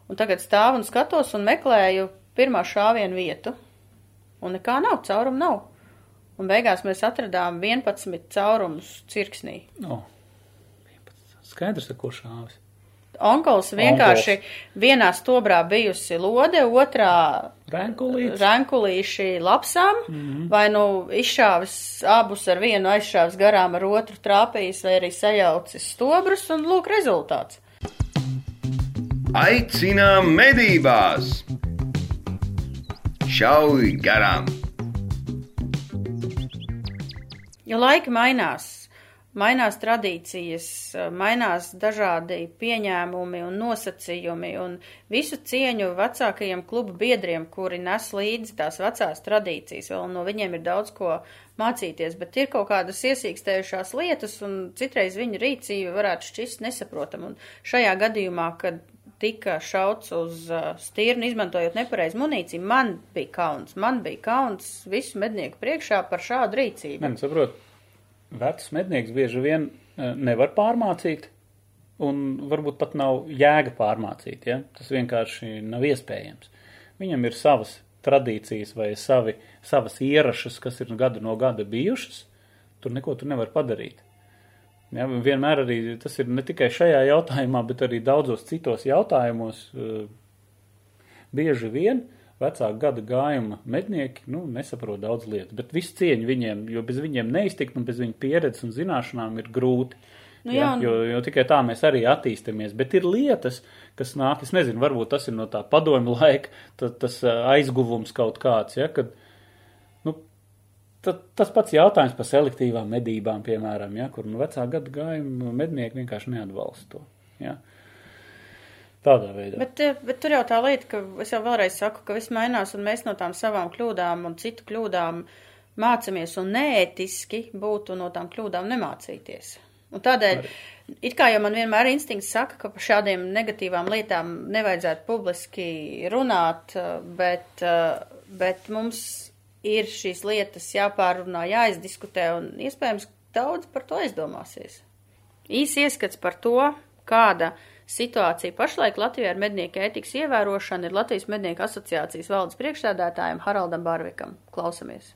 Un tagad stāvu un skatos un meklēju pirmā šāvienu vietu. Un nekā nav, caurumu nav. Un beigās mēs atradām 11 caurumus cirksnī. O, 11. Skaidrs, ar ko šāvis. Onkols vienkārši vienā stobrā bijusi lode, otrā Renkulīts. rankulīši lapsām, mm -hmm. vai nu izšāvis abus ar vienu aizšāvis garām, ar otru trāpījis, vai arī sajaucis stobrus, un lūk rezultāts. Aicinām medībās! Šauj garām! Jo laiki mainās, mainās tradīcijas, mainās dažādi pieņēmumi un nosacījumi, un visu cieņu vecākajiem klubu biedriem, kuri nes līdzi tās vecās tradīcijas, vēl no viņiem ir daudz ko mācīties, bet ir kaut kādas iesīkstējušās lietas, un citreiz viņu rīcība varētu šķist nesaprotam, un šajā gadījumā, kad tika šauts uz uh, stirnu, izmantojot nepareizu munīciju, man bija kauns. Man bija kauns visu mednieku priekšā par šādu rīcību. Nē, nu, saprot, vecs mednieks bieži vien eh, nevar pārmācīt, un varbūt pat nav jēga pārmācīt, ja? Tas vienkārši nav iespējams. Viņam ir savas tradīcijas vai savi, savas ierašas, kas ir gadu no gada bijušas, tur neko tu nevar padarīt. Ja, vienmēr arī tas ir ne tikai šajā jautājumā, bet arī daudzos citos jautājumos. eh, Bieži vien vecāku gada gājuma mednieki nu, nesaprot daudz lietu, bet visu cieņu viņiem, jo bez viņiem neiztikt un bez viņu pieredzes un zināšanām ir grūti. Nu ja, jā, un- jo, jo tikai tā mēs arī attīstamies. Bet ir lietas, kas nāk, es nezinu, varbūt tas ir no tā padomju laika, ta, tas aizguvums kaut kāds, ja, kad nu, ta, tas pats jautājums par selektīvām medībām, piemēram, ja, kur nu, vecā gada gājuma mednieki vienkārši neatbalsta to. Ja. Tādā veidā. Bet, eh, bet tur jau tā lieta, ka es jau vēlreiz saku, ka viss mainās un mēs no tām savām kļūdām un citu kļūdām mācāmies un neētiski būtu no tām kļūdām nemācīties. Un tādēļ, it kā jau man vienmēr instinkts saka, ka par šādiem negatīvām lietām nevajadzētu publiski runāt, eh, bet, eh, bet mums ir šīs lietas jāpārunā, jāizdiskutē un iespējams daudz par to aizdomāsies. Īsi ieskats par to, kāda situācija pašlaik Latvijā ar mednieku ētikas ievērošanu ir Latvijas mednieku asociācijas valdes priekšstādātājiem Haraldam Barvikam. Klausamies!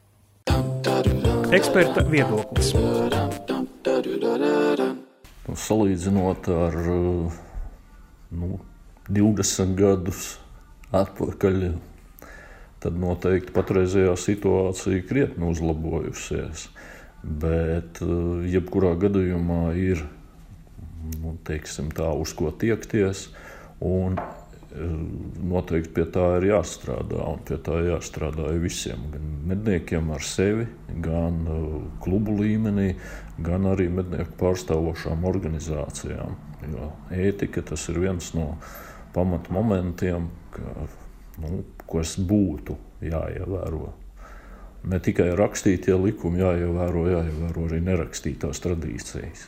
Eksperta viedoklis. Salīdzinot ar nu, 20 gadus atpakaļ, tad noteikti patreizējā situācija krietni uzlabojusies. Bet uh, jebkurā gadījumā ir nu, teiksim, tā, uz ko tiekties. Un uh, noteikti pie tā ir jāstrādā. Un pie tā jāstrādā visiem. Gan medniekiem ar sevi, gan uh, klubu līmenī, gan arī mednieku pārstāvošām organizācijām. Jo ētika tas ir viens no pamatmomentiem, ka, nu, kas būtu jāievēro. Ne tikai rakstītie likumi jāievēro, jāievēro arī nerakstītās tradīcijas.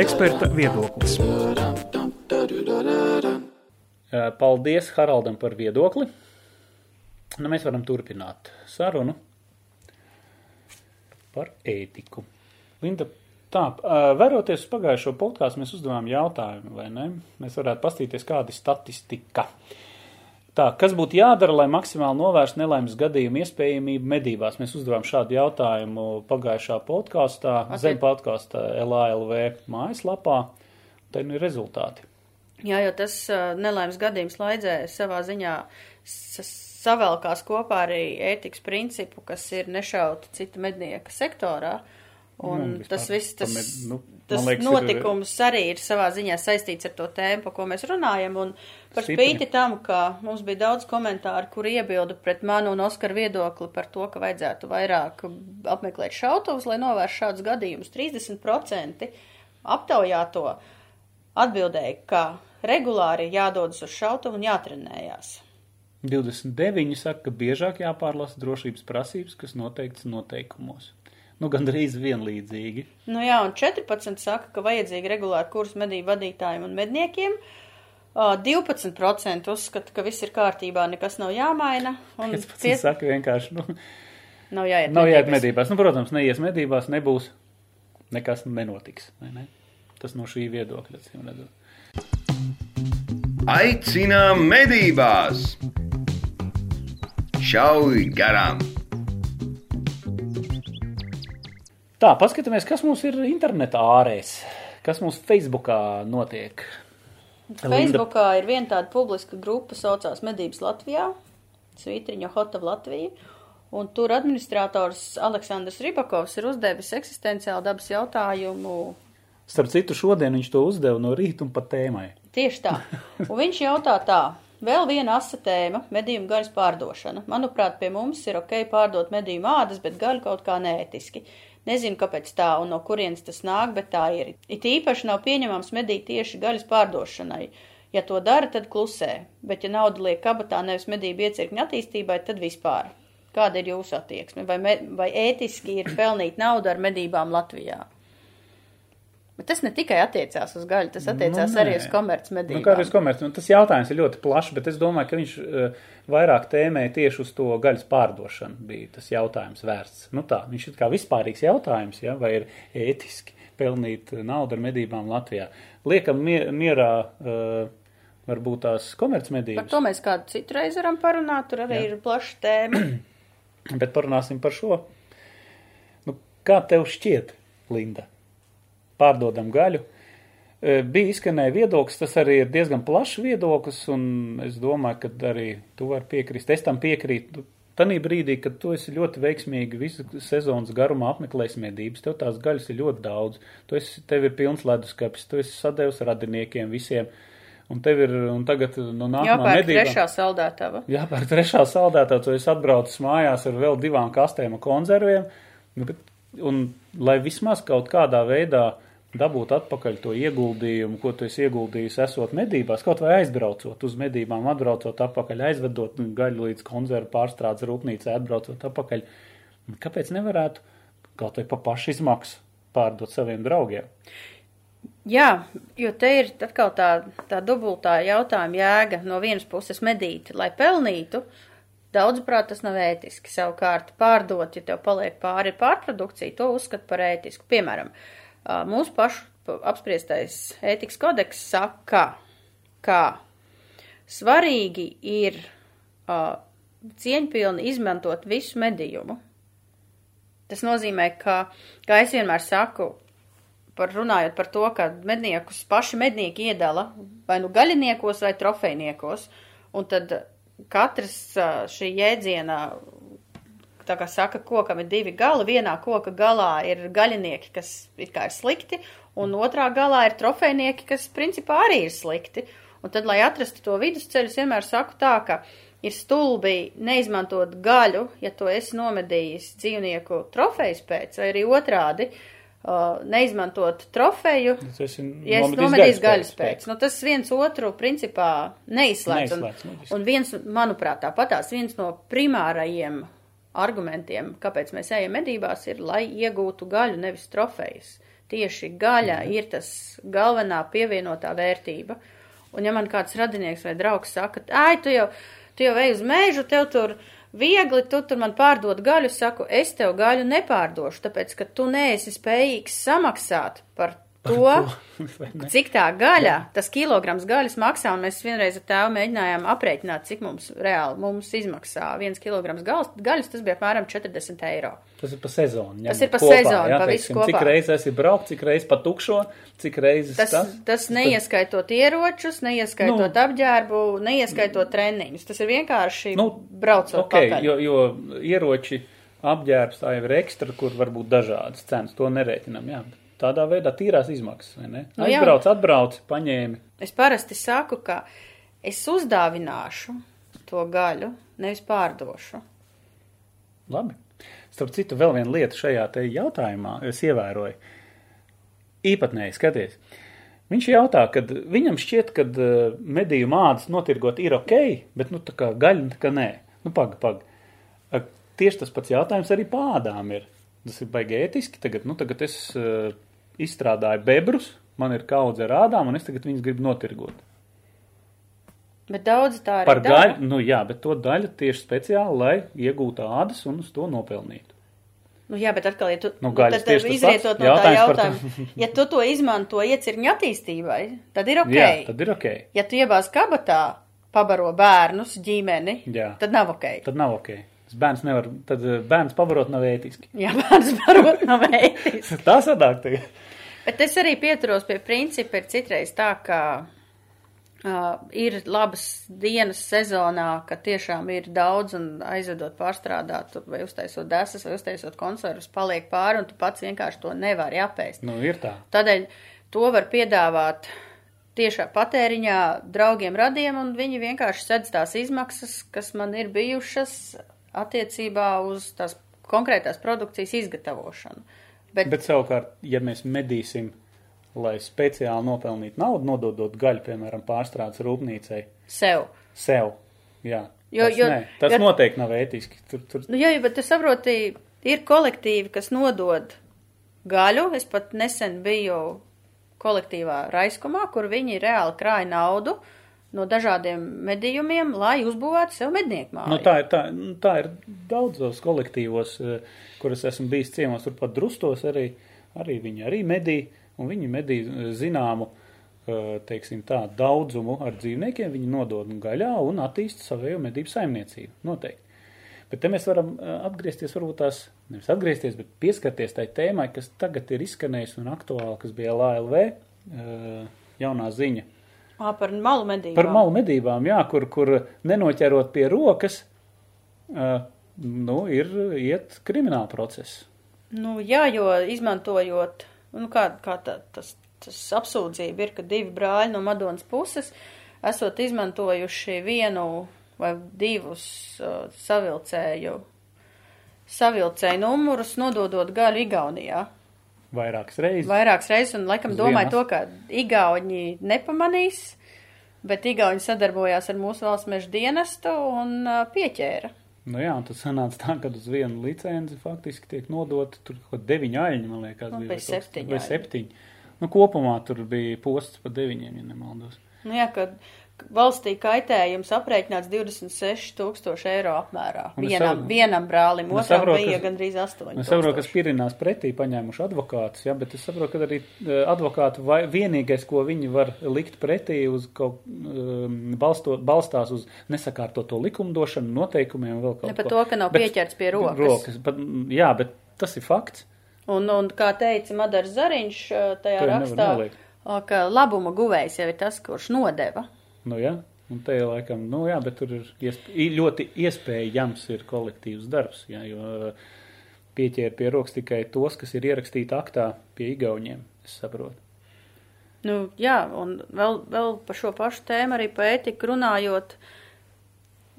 Eksperta viedoklis. Eh, Paldies Haraldam par viedokli. Nu, mēs varam turpināt sarunu par ētiku. Linda, tā, eh, vēroties uz pagājušo podkāstu, mēs uzdevām jautājumu, vai ne? Mēs varētu pastīties, kāda ir statistika. Tā, kas būtu jādara, lai maksimāli novērstu nelaimes gadījumu iespējamību medībās? Mēs uzdevām šādu jautājumu pagājušā podkāstā, Attiec- zem podkāstā LALV mājaslapā. Te nu ir rezultāti. Jā, jo tas uh, nelaimes gadījums laidzē savā ziņā savelkās kopā arī ētikas principu, kas ir nešaut citu mednieka sektorā. Un Nu, tas viss, tas, med- nu, tas liekas, ir- notikums arī ir savā ziņā saistīts ar to tēmu, par ko mēs runājam. Un par spīti tam, ka mums bija daudz komentāru, kur iebilda pret manu un Oskaru viedokli par to, ka vajadzētu vairāk apmeklēt šautavus, lai novērstu šādus gadījumus. 30% aptaujāto atbildēja, ka regulāri jādodas uz šautuvu un jātrenējās. 29 saka, ka biežāk jāpārlasa drošības prasības, kas noteikts noteikumos. Nu, gandrīz vienlīdzīgi. Nu jā, un 14 saka, ka vajadzīgi regulāri kursu medību vadītājiem un medniekiem. Ā, 12% uzskata, ka viss ir kārtībā, nekas nav jāmaina. Un 15 piec- saka vienkārši, nu, nav jāiet nav jāiet medībās. medībās. Nu, protams, neies medībās, nebūs, nekas nenotiks. Vai ne? Tas no šī viedokļa, acīm redzot. Aicinām medībās! Šauj garām! Tā, paskatāmies, kas mums ir internetā ārēs, kas mums Facebookā notiek. Facebookā ir viena tāda publiska grupa, saucās Medības Latvijā, Svītriņa Hotava Latvija, un tur administrators Aleksandrs Ribakovs ir uzdevis eksistenciālu dabas jautājumu Starp citu, šodien viņš to uzdeva no rīta un pa tēmai. Tieši tā. Un viņš jautā tā. Vēl viena asa tēma - medījumu gaļas pārdošana. Manuprāt, pie mums ir ok pārdot medījumu ādas, bet gaļu kaut kā neētiski. Nezinu, kāpēc tā un no kurienes tas nāk, bet tā ir. It īpaši nav pieņemams medīt tieši gaļas pārdošanai. Ja to dara, tad klusē, bet ja nauda liek kabatā nevis medību iecirkņa attīstībai, tad vispār. Kāda ir jūsu attieksme? Vai, me, vai ētiski ir pelnīt naudu ar medībām Latvijā? Bet tas ne tikai attiecās uz gaļu, tas attiecās Nu, arī nē. uz komercmedībām. Nu, kā arī uz komerci. Nu, tas jautājums ir ļoti plašs, bet es domāju, ka viņš uh, vairāk tēmēja tieši uz to gaļas pārdošanu. Bija tas jautājums vērsts. Nu, tā, viņš ir kā vispārīgs jautājums, ja, vai ir ētiski pelnīt naudu ar medībām Latvijā. Liekam mie mierā uh, varbūt tās Par komercmedības, to mēs kādu citu reizi varam parunāt, tur arī Jā. ir plaša tēma. bet parunāsim par šo. Nu, kā tev šķiet, Linda? Pārdodam gaļu. E, Bija izskanēja viedoklis, tas arī ir diezgan plašs viedoklis, un es domāju, ka arī tu vari piekrist. Es tam piekrītu. Tanī brīdī, kad tu esi ļoti veiksmīgi visu sezonas garumā apmeklējis medības, tev tās gaļas ir ļoti daudz. Tu esi, tev ir pilns leduskapis, tu esi sadevis radiniekiem visiem, un tev ir, un tagad, nu, nākamā Jāpērk medībā. trešā saldētava. Jāpērk trešā saldētā, tu esi atbraucis mājās ar vēl divām kastēm ar konserviem, nu, bet, un lai vismaz kaut kādā veidā dabūt atpakaļ to ieguldījumu, ko tu esi ieguldījis esot medībās, kaut vai aizbraucot uz medībām, atbraucot atpakaļ, aizvedot gaļu līdz konservu pārstrādes rūpnīcai, atbraucot atpakaļ. Kāpēc nevarētu kaut vai pa pašu izmaksu pārdot saviem draugiem? Jā, jo te ir atkal tā, tā dubultā jautājuma jēga no vienas puses medīt, lai pelnītu. Daudzuprāt, tas nav ētiski. Savukārt, pārdot, ja tev paliek pāri pārprodukcija, to uzskat par ētisku. Piemēram, ā, mūsu pašu apspriestais ētikas kodeks saka, ka svarīgi ir uh, cieņpilni izmantot visu medījumu. Tas nozīmē, ka, kā es vienmēr saku, par runājot par to, ka medniekus paši mednieki iedala vai nu gaļiniekos vai trofejniekos, un tad katrs šī jēdziena, tā kā saka, kokam ir divi gali, vienā koka galā ir gaļinieki, kas it kā ir slikti, un otrā galā ir trofejnieki, kas principā arī ir slikti. Un tad, lai atrastu to vidusceļu, es vienmēr saku tā, ka ir stulbi neizmantot gaļu, ja to esi nomedījis dzīvnieku trofejas pēc, vai arī otrādi, uh, neizmantot trofeju, esi ja es nomedījis gaļas pēc. Nu, tas viens otru principā neizslēdz. Neizslēdz, nu, Un, un viens, manuprāt, tāpatās viens no primārajiem argumentiem, kāpēc mēs ejam medībās, ir, lai iegūtu gaļu, nevis trofejas. Tieši gaļa Mhm. ir tas galvenā pievienotā vērtība. Un ja man kāds radinieks vai draugs saka, ai, tu jau, tu jau ej uz mēžu, tev tur viegli, tu tur man pārdod gaļu, saku, es tev gaļu nepārdošu, tāpēc, ka tu neesi spējīgs samaksāt par to, cik tā gaļa, tas kilograms gaļas maksā, un mēs vienreiz ar tēvu mēģinājām aprēķināt, cik mums reāli mums izmaksā viens kilograms gaļas, gaļas tas bija apmēram 40 eiro. Tas ir pa sezonu. Tas ir pa kopā, sezonu, jā, pa visu kopā. Cik reizes esi braukt, cik reizes pa tukšo, cik reizes Tas, tas. tas neieskaitot ieročus, neieskaitot Nu. apģērbu, neieskaitot treniņus. Tas ir vienkārši Nu, braucot Ok, pakaļ. jo, jo ieroči apģērbs tā jau ir ekstra, kur var būt dažādas cenas. To nerēķinam. Jā. Tādā veidā tīrās izmaksas, vai ne? Nu, jā. Aizbrauc, atbrauc, paņēmi. Es parasti saku, ka es uzdāvināšu to gaļu, nevis pārdošu. Labi. Starp citu, vēl viena lieta šajā te jautājumā, es ievēroju. Īpatnēji skaties. Viņš jautā, kad viņam šķiet, ka uh, mediju mādas notirgot ir ok, bet nu tā kā gaļa, kā nē. Nu, paga, paga. Tieši tas pats jautājums arī pādām ir. Tas ir baigi ētiski. Tagad, nu, tagad es uh, izstrādāju bebrus, man ir kaudze ar ādām, un es tagad viņus gribu notirgot. Bet daudzi tā arī Par dara. gaļu, nu jā, bet to daļu tieši speciāli, lai iegūtu ādas un uz to nopelnītu. Nu, jā, bet atkal, ja tu Nu, gaļas tad, izrietot no tā jautājuma, ja tu to izmanto iecirņu attīstībai, tad ir ok. Jā, tad ir ok. Ja tu iebāz kabatā, pabaro bērnus, ģimeni, Jā. tad nav ok. Tad nav ok. Tas bērns nevar, tad eh, bērns pavarot nav ētiski. Jā, bērns barot nav ētis. Tā sadāk tagad. Bet es arī pieturos pie principa, ir citreiz tā, ka uh, ir labas dienas sezonā, ka tiešām ir daudz un aizvedot pārstrādāt, vai uztaisot desas, vai uztaisot konservus, paliek pāri, un tu pats vienkārši to nevari apēst. Nu, ir tā. Tādēļ to var piedāvāt tiešā patēriņā draugiem radiem, un viņi vienkārši sedz tās izmaksas, kas man ir bijušas attiecībā uz tās konkrētās produkcijas izgatavošanu. Bet, Bet savukārt, ja mēs medīsim, lai speciāli nopelnītu naudu, nododot gaļu, piemēram, pārstrādes rūpnīcai, sev. sev, jā, Jo- tas, jo- nē, tas jo- noteikti nav ētiski. Tur, tur, Nu, jā, bet tu saproti, ir kolektīvi, kas nodod gaļu. Es pat nesen biju kolektīvā raiskumā, kur viņi reāli krāja naudu no dažādiem medījumiem, lai uzbūvētu sev mednieku māju. Nu, tā, ir, tā, nu, tā ir daudzos kolektīvos, eh, kuras esmu bijis ciemos, turpat drustos arī, arī viņi arī medī, un viņi medī eh, zināmu, eh, teiksim tā, daudzumu ar dzīvniekiem, viņi nodod gaļā un attīsta savējo medību saimniecību, noteikti. Bet te mēs varam atgriezties, varbūt tās, nevis atgriezties, bet pieskarties tai tēmai, kas tagad ir izskanējusi un aktuāla, kas bija LALV, jaunā ziņa. Ā, par malu medībām. Par malu medībām, jā, kur, kur nenoķerot pie rokas, uh, nu, ir iet krimināla process. Nu, jā, jo izmantojot, nu, kā, kā tā, tas, tas apsūdzība ir, ka divi brāļi no Madonas puses esot izmantojuši vienu vai divus uh, savilcēju, savilcēju numurus, nododot gaļu Igaunijā. Vairākas reizes. Vairākas reizes, un laikam domāju to, ka Igauni nepamanīs, bet Igauni sadarbojās ar mūsu valsts meža dienestu un pieķēra. Nu jā, un tad sanāca tā, ka uz vienu licenci faktiski tiek nodota tur kaut deviņi aļņi, man liekas, Nu, bija. vai septiņi Vai septiņi. Nu, kopumā tur bija posts pa deviņiem, ja nemaldos. Nu, jā, kad valstī kaitējums aprēķināts 26 tūkstoši eiro apmērā. Vienam, saprotu- vienam brālim, otram saprotu, bija ka- gandrīz 8. Es saprotu, ka spirinās pretī paņēmuši advokātus, ja, bet es saprotu, ka arī eh, advokāti vai vienīgais, ko viņi var likt pretī uz kaut, um, balsto, balstās uz nesakārtoto likumdošanu, noteikumiem un vēl kaut Ne par ko. to, ka nav Bet- pieķerts pie rokas. rokas bet, jā, bet tas ir fakts. Un, un kā teica Madars Zariņš uh, tajā rakstā, ka labuma guvējs jau ir tas, kurš nodeva. Nu, jā, un te jau laikam, nu jā, bet tur ir iesp ļoti iespējams ir kolektīvs darbs, jā, jo uh, pieķēra pie rokas tikai tos, kas ir ierakstīti aktā pie igauņiem, es saprotu. Nu, jā, un vēl, vēl par šo pašu tēmu arī pa ētiku runājot,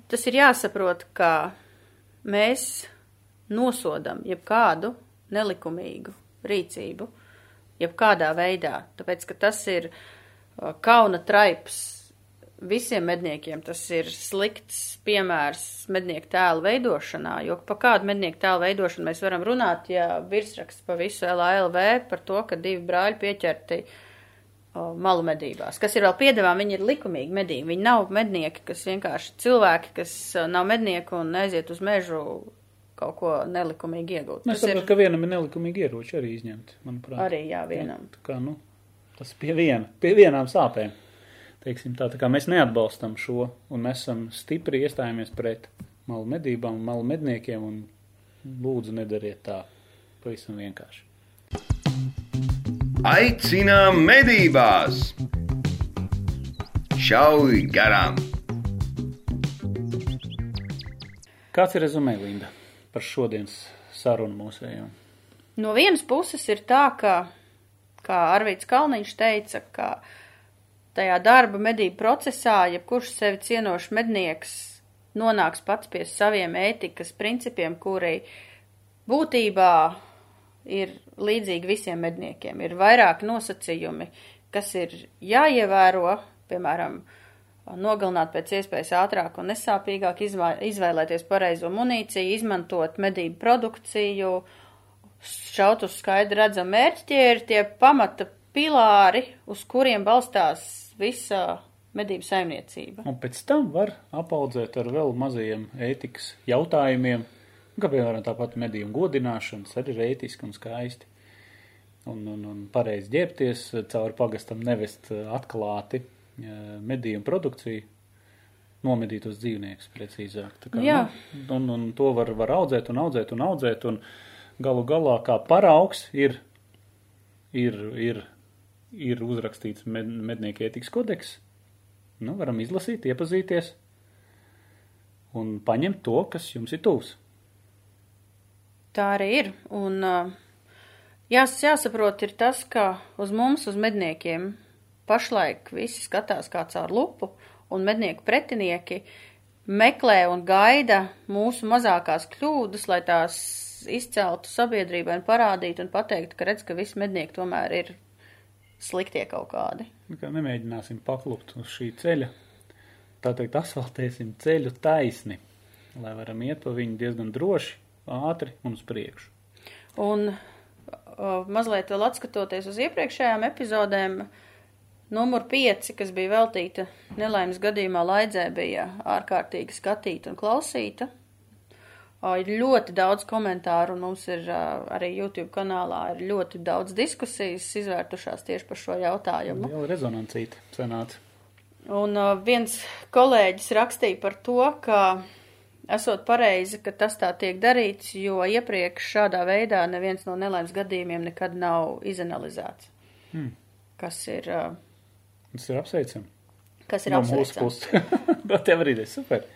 tas ir jāsaprot, ka mēs nosodam jebkādu nelikumīgu rīcību, jebkādā veidā, tāpēc, ka tas ir uh, kauna traips visiem medniekiem, tas ir slikts piemērs mednieku tēlu veidošanā, jo pa kādu mednieku tēlu veidošanu mēs varam runāt, ja virsraksts pa visu LALV par to, ka divi brāļi pieķerti o, malu medībās, kas ir vēl piedevām, viņi ir likumīgi medīgi. Viņi nav mednieki, kas vienkārši cilvēki, kas nav mednieki un aiziet uz mežu kaut ko nelikumīgi iegūt. Nu, es Tas ir saprotu, ka vienam ir nelikumīgi ieroči arī izņemti, manuprāt. arī jā, vienam. Tā kā, nu, tas pie viena, pie vienām sāpēm. Teiksim tā, tā kā mēs neatbalstam šo, un mēs esam stipri iestājāmies pret malu medībām, malu medniekiem, un lūdzu nedariet tā, pavisam vienkārši. Aicinām medībās! Šauj garām! Kāds ir rezumē, Linda, par šodienas sarunu mūsējām? No vienas puses ir tā, ka, kā Arvīts Kalniņš teica, ka tajā darba medību procesā, jebkurš sevi cienošs mednieks nonāks pats pie saviem ētikas principiem, kuri būtībā ir līdzīgi visiem medniekiem. Ir vairāk nosacījumi, kas ir jāievēro, piemēram, nogalināt pēc iespējas ātrāk un nesāpīgāk, izvēlēties pareizo munīciju, izmantot medību produkciju, šaut uz skaidri redzam mērķi, tie ir tie pamata pilāri, uz kuriem balstās visa medību saimniecība. Un pēc tam var apaudzēt ar vēl mazajiem ētikas jautājumiem, Kā piemēram tāpat medījumu godināšanas arī ir ētiski un skaisti. Un, un, un pareizi ģērbties cauri pagastam nevest atklāti eh, medījumu produkciju, nomedītos dzīvniekus precīzāk. Tā kā, Jā. Nu, un, un to var, var audzēt un audzēt un audzēt un galu galā kā paraugs ir, ir, ir, ir uzrakstīts med, mednieku ētikas kodeks. Nu, varam izlasīt, iepazīties un paņemt to, kas jums ir tūs. Tā arī ir. Un jās, jāsaprot ir tas, ka uz mums, uz medniekiem, pašlaik visi skatās kā caur lupu, un mednieku pretinieki meklē un gaida mūsu mazākās kļūdas, lai tās izceltu sabiedrībai un parādītu un pateiktu, ka redz, ka visi mednieki tomēr ir sliktie kaut kādi. Nu, kā nemēģināsim paklupt uz šī ceļa. Tā teikt, asfaltēsim ceļu taisni, lai varam iet pa viņu diezgan droši, ātri un uz priekšu. Un uh, mazliet vēl atskatoties uz iepriekšējām epizodēm, numur 5, kas bija veltīta nelaimes gadījumā laidzē, bija ārkārtīgi skatīta un klausīta. Uh, ir ļoti daudz komentāru, un mums ir uh, arī YouTube kanālā ir ļoti daudz diskusijas izvērtušās tieši par šo jautājumu. Jau rezonancīti sanāca. Un uh, viens kolēģis rakstīja par to, ka esot pareizi, ka tas tā tiek darīts, jo iepriekš šādā veidā neviens no nelaimes gadījumiem nekad nav izanalizēts. Hmm. Kas ir, uh, Tas ir apsveicami. kas ir no mūsu apsveicams. puses. no tev arī ir super.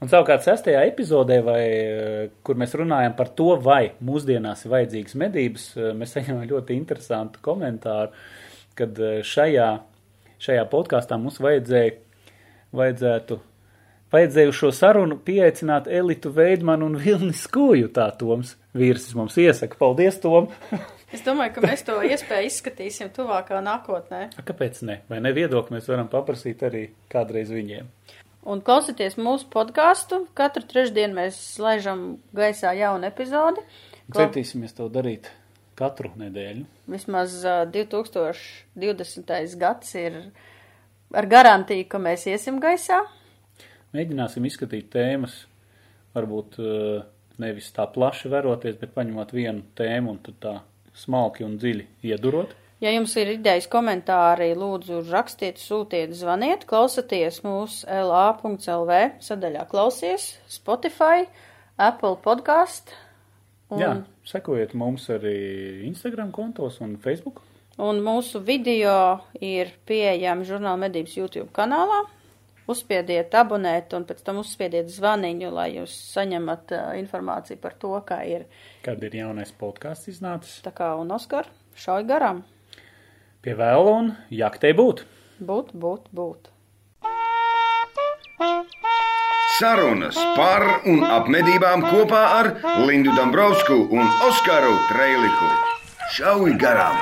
Un savukārt sestajā epizodē, vai, eh, kur mēs runājam par to, vai mūsdienās ir vajadzīgas medības, eh, mēs saņemam ļoti interesantu komentāru, kad eh, šajā, šajā podkāstā mums vajadzēja, vajadzētu, vajadzēja uz šo sarunu pieaicināt Elitu Veidmanu un Vilni Skūju, tā Toms Vīrsis mums iesaka. Paldies, Tom! Es domāju, ka mēs to iespēju izskatīsim tuvākā nākotnē. A, Kāpēc ne? Vai ne viedokli mēs varam paprasīt arī kādreiz viņiem? Un klausieties mūsu podkāstu. Katru trešdienu mēs laižam gaisā jaunu epizodi. Klau- Centīsimies to darīt katru nedēļu. Vismaz uh, 2020. gads ir ar garantiju, ka mēs iesim gaisā. Mēģināsim izskatīt tēmas, varbūt eh, nevis tā plaši veroties, bet paņemot vienu tēmu un tad tā smalki un dziļi iedurot. Ja jums ir idejas, komentāri, lūdzu, rakstiet, sūtiet, zvaniet, klausieties mūsu LA.CLV sadaļā klausies, Spotify, Apple podkāstu. Un... Jā, sekojiet mums arī Instagram kontos un Facebook. Un mūsu video ir pieejami žurnāla medības YouTube kanālā. Uzspiediet abonēt un pēc tam uzspiediet zvaniņu, lai jūs saņemat uh, informāciju par to, kā ir. Kad ir jaunais podkāsts iznācis, Tā kā un Oskar šauj garām. Pie vēla un jaktei būt. Būt, būt, būt. Sarunas par un ap medībām kopā ar Lindu Dombrovskiju un Oskaru Trēliku. Šauj garām!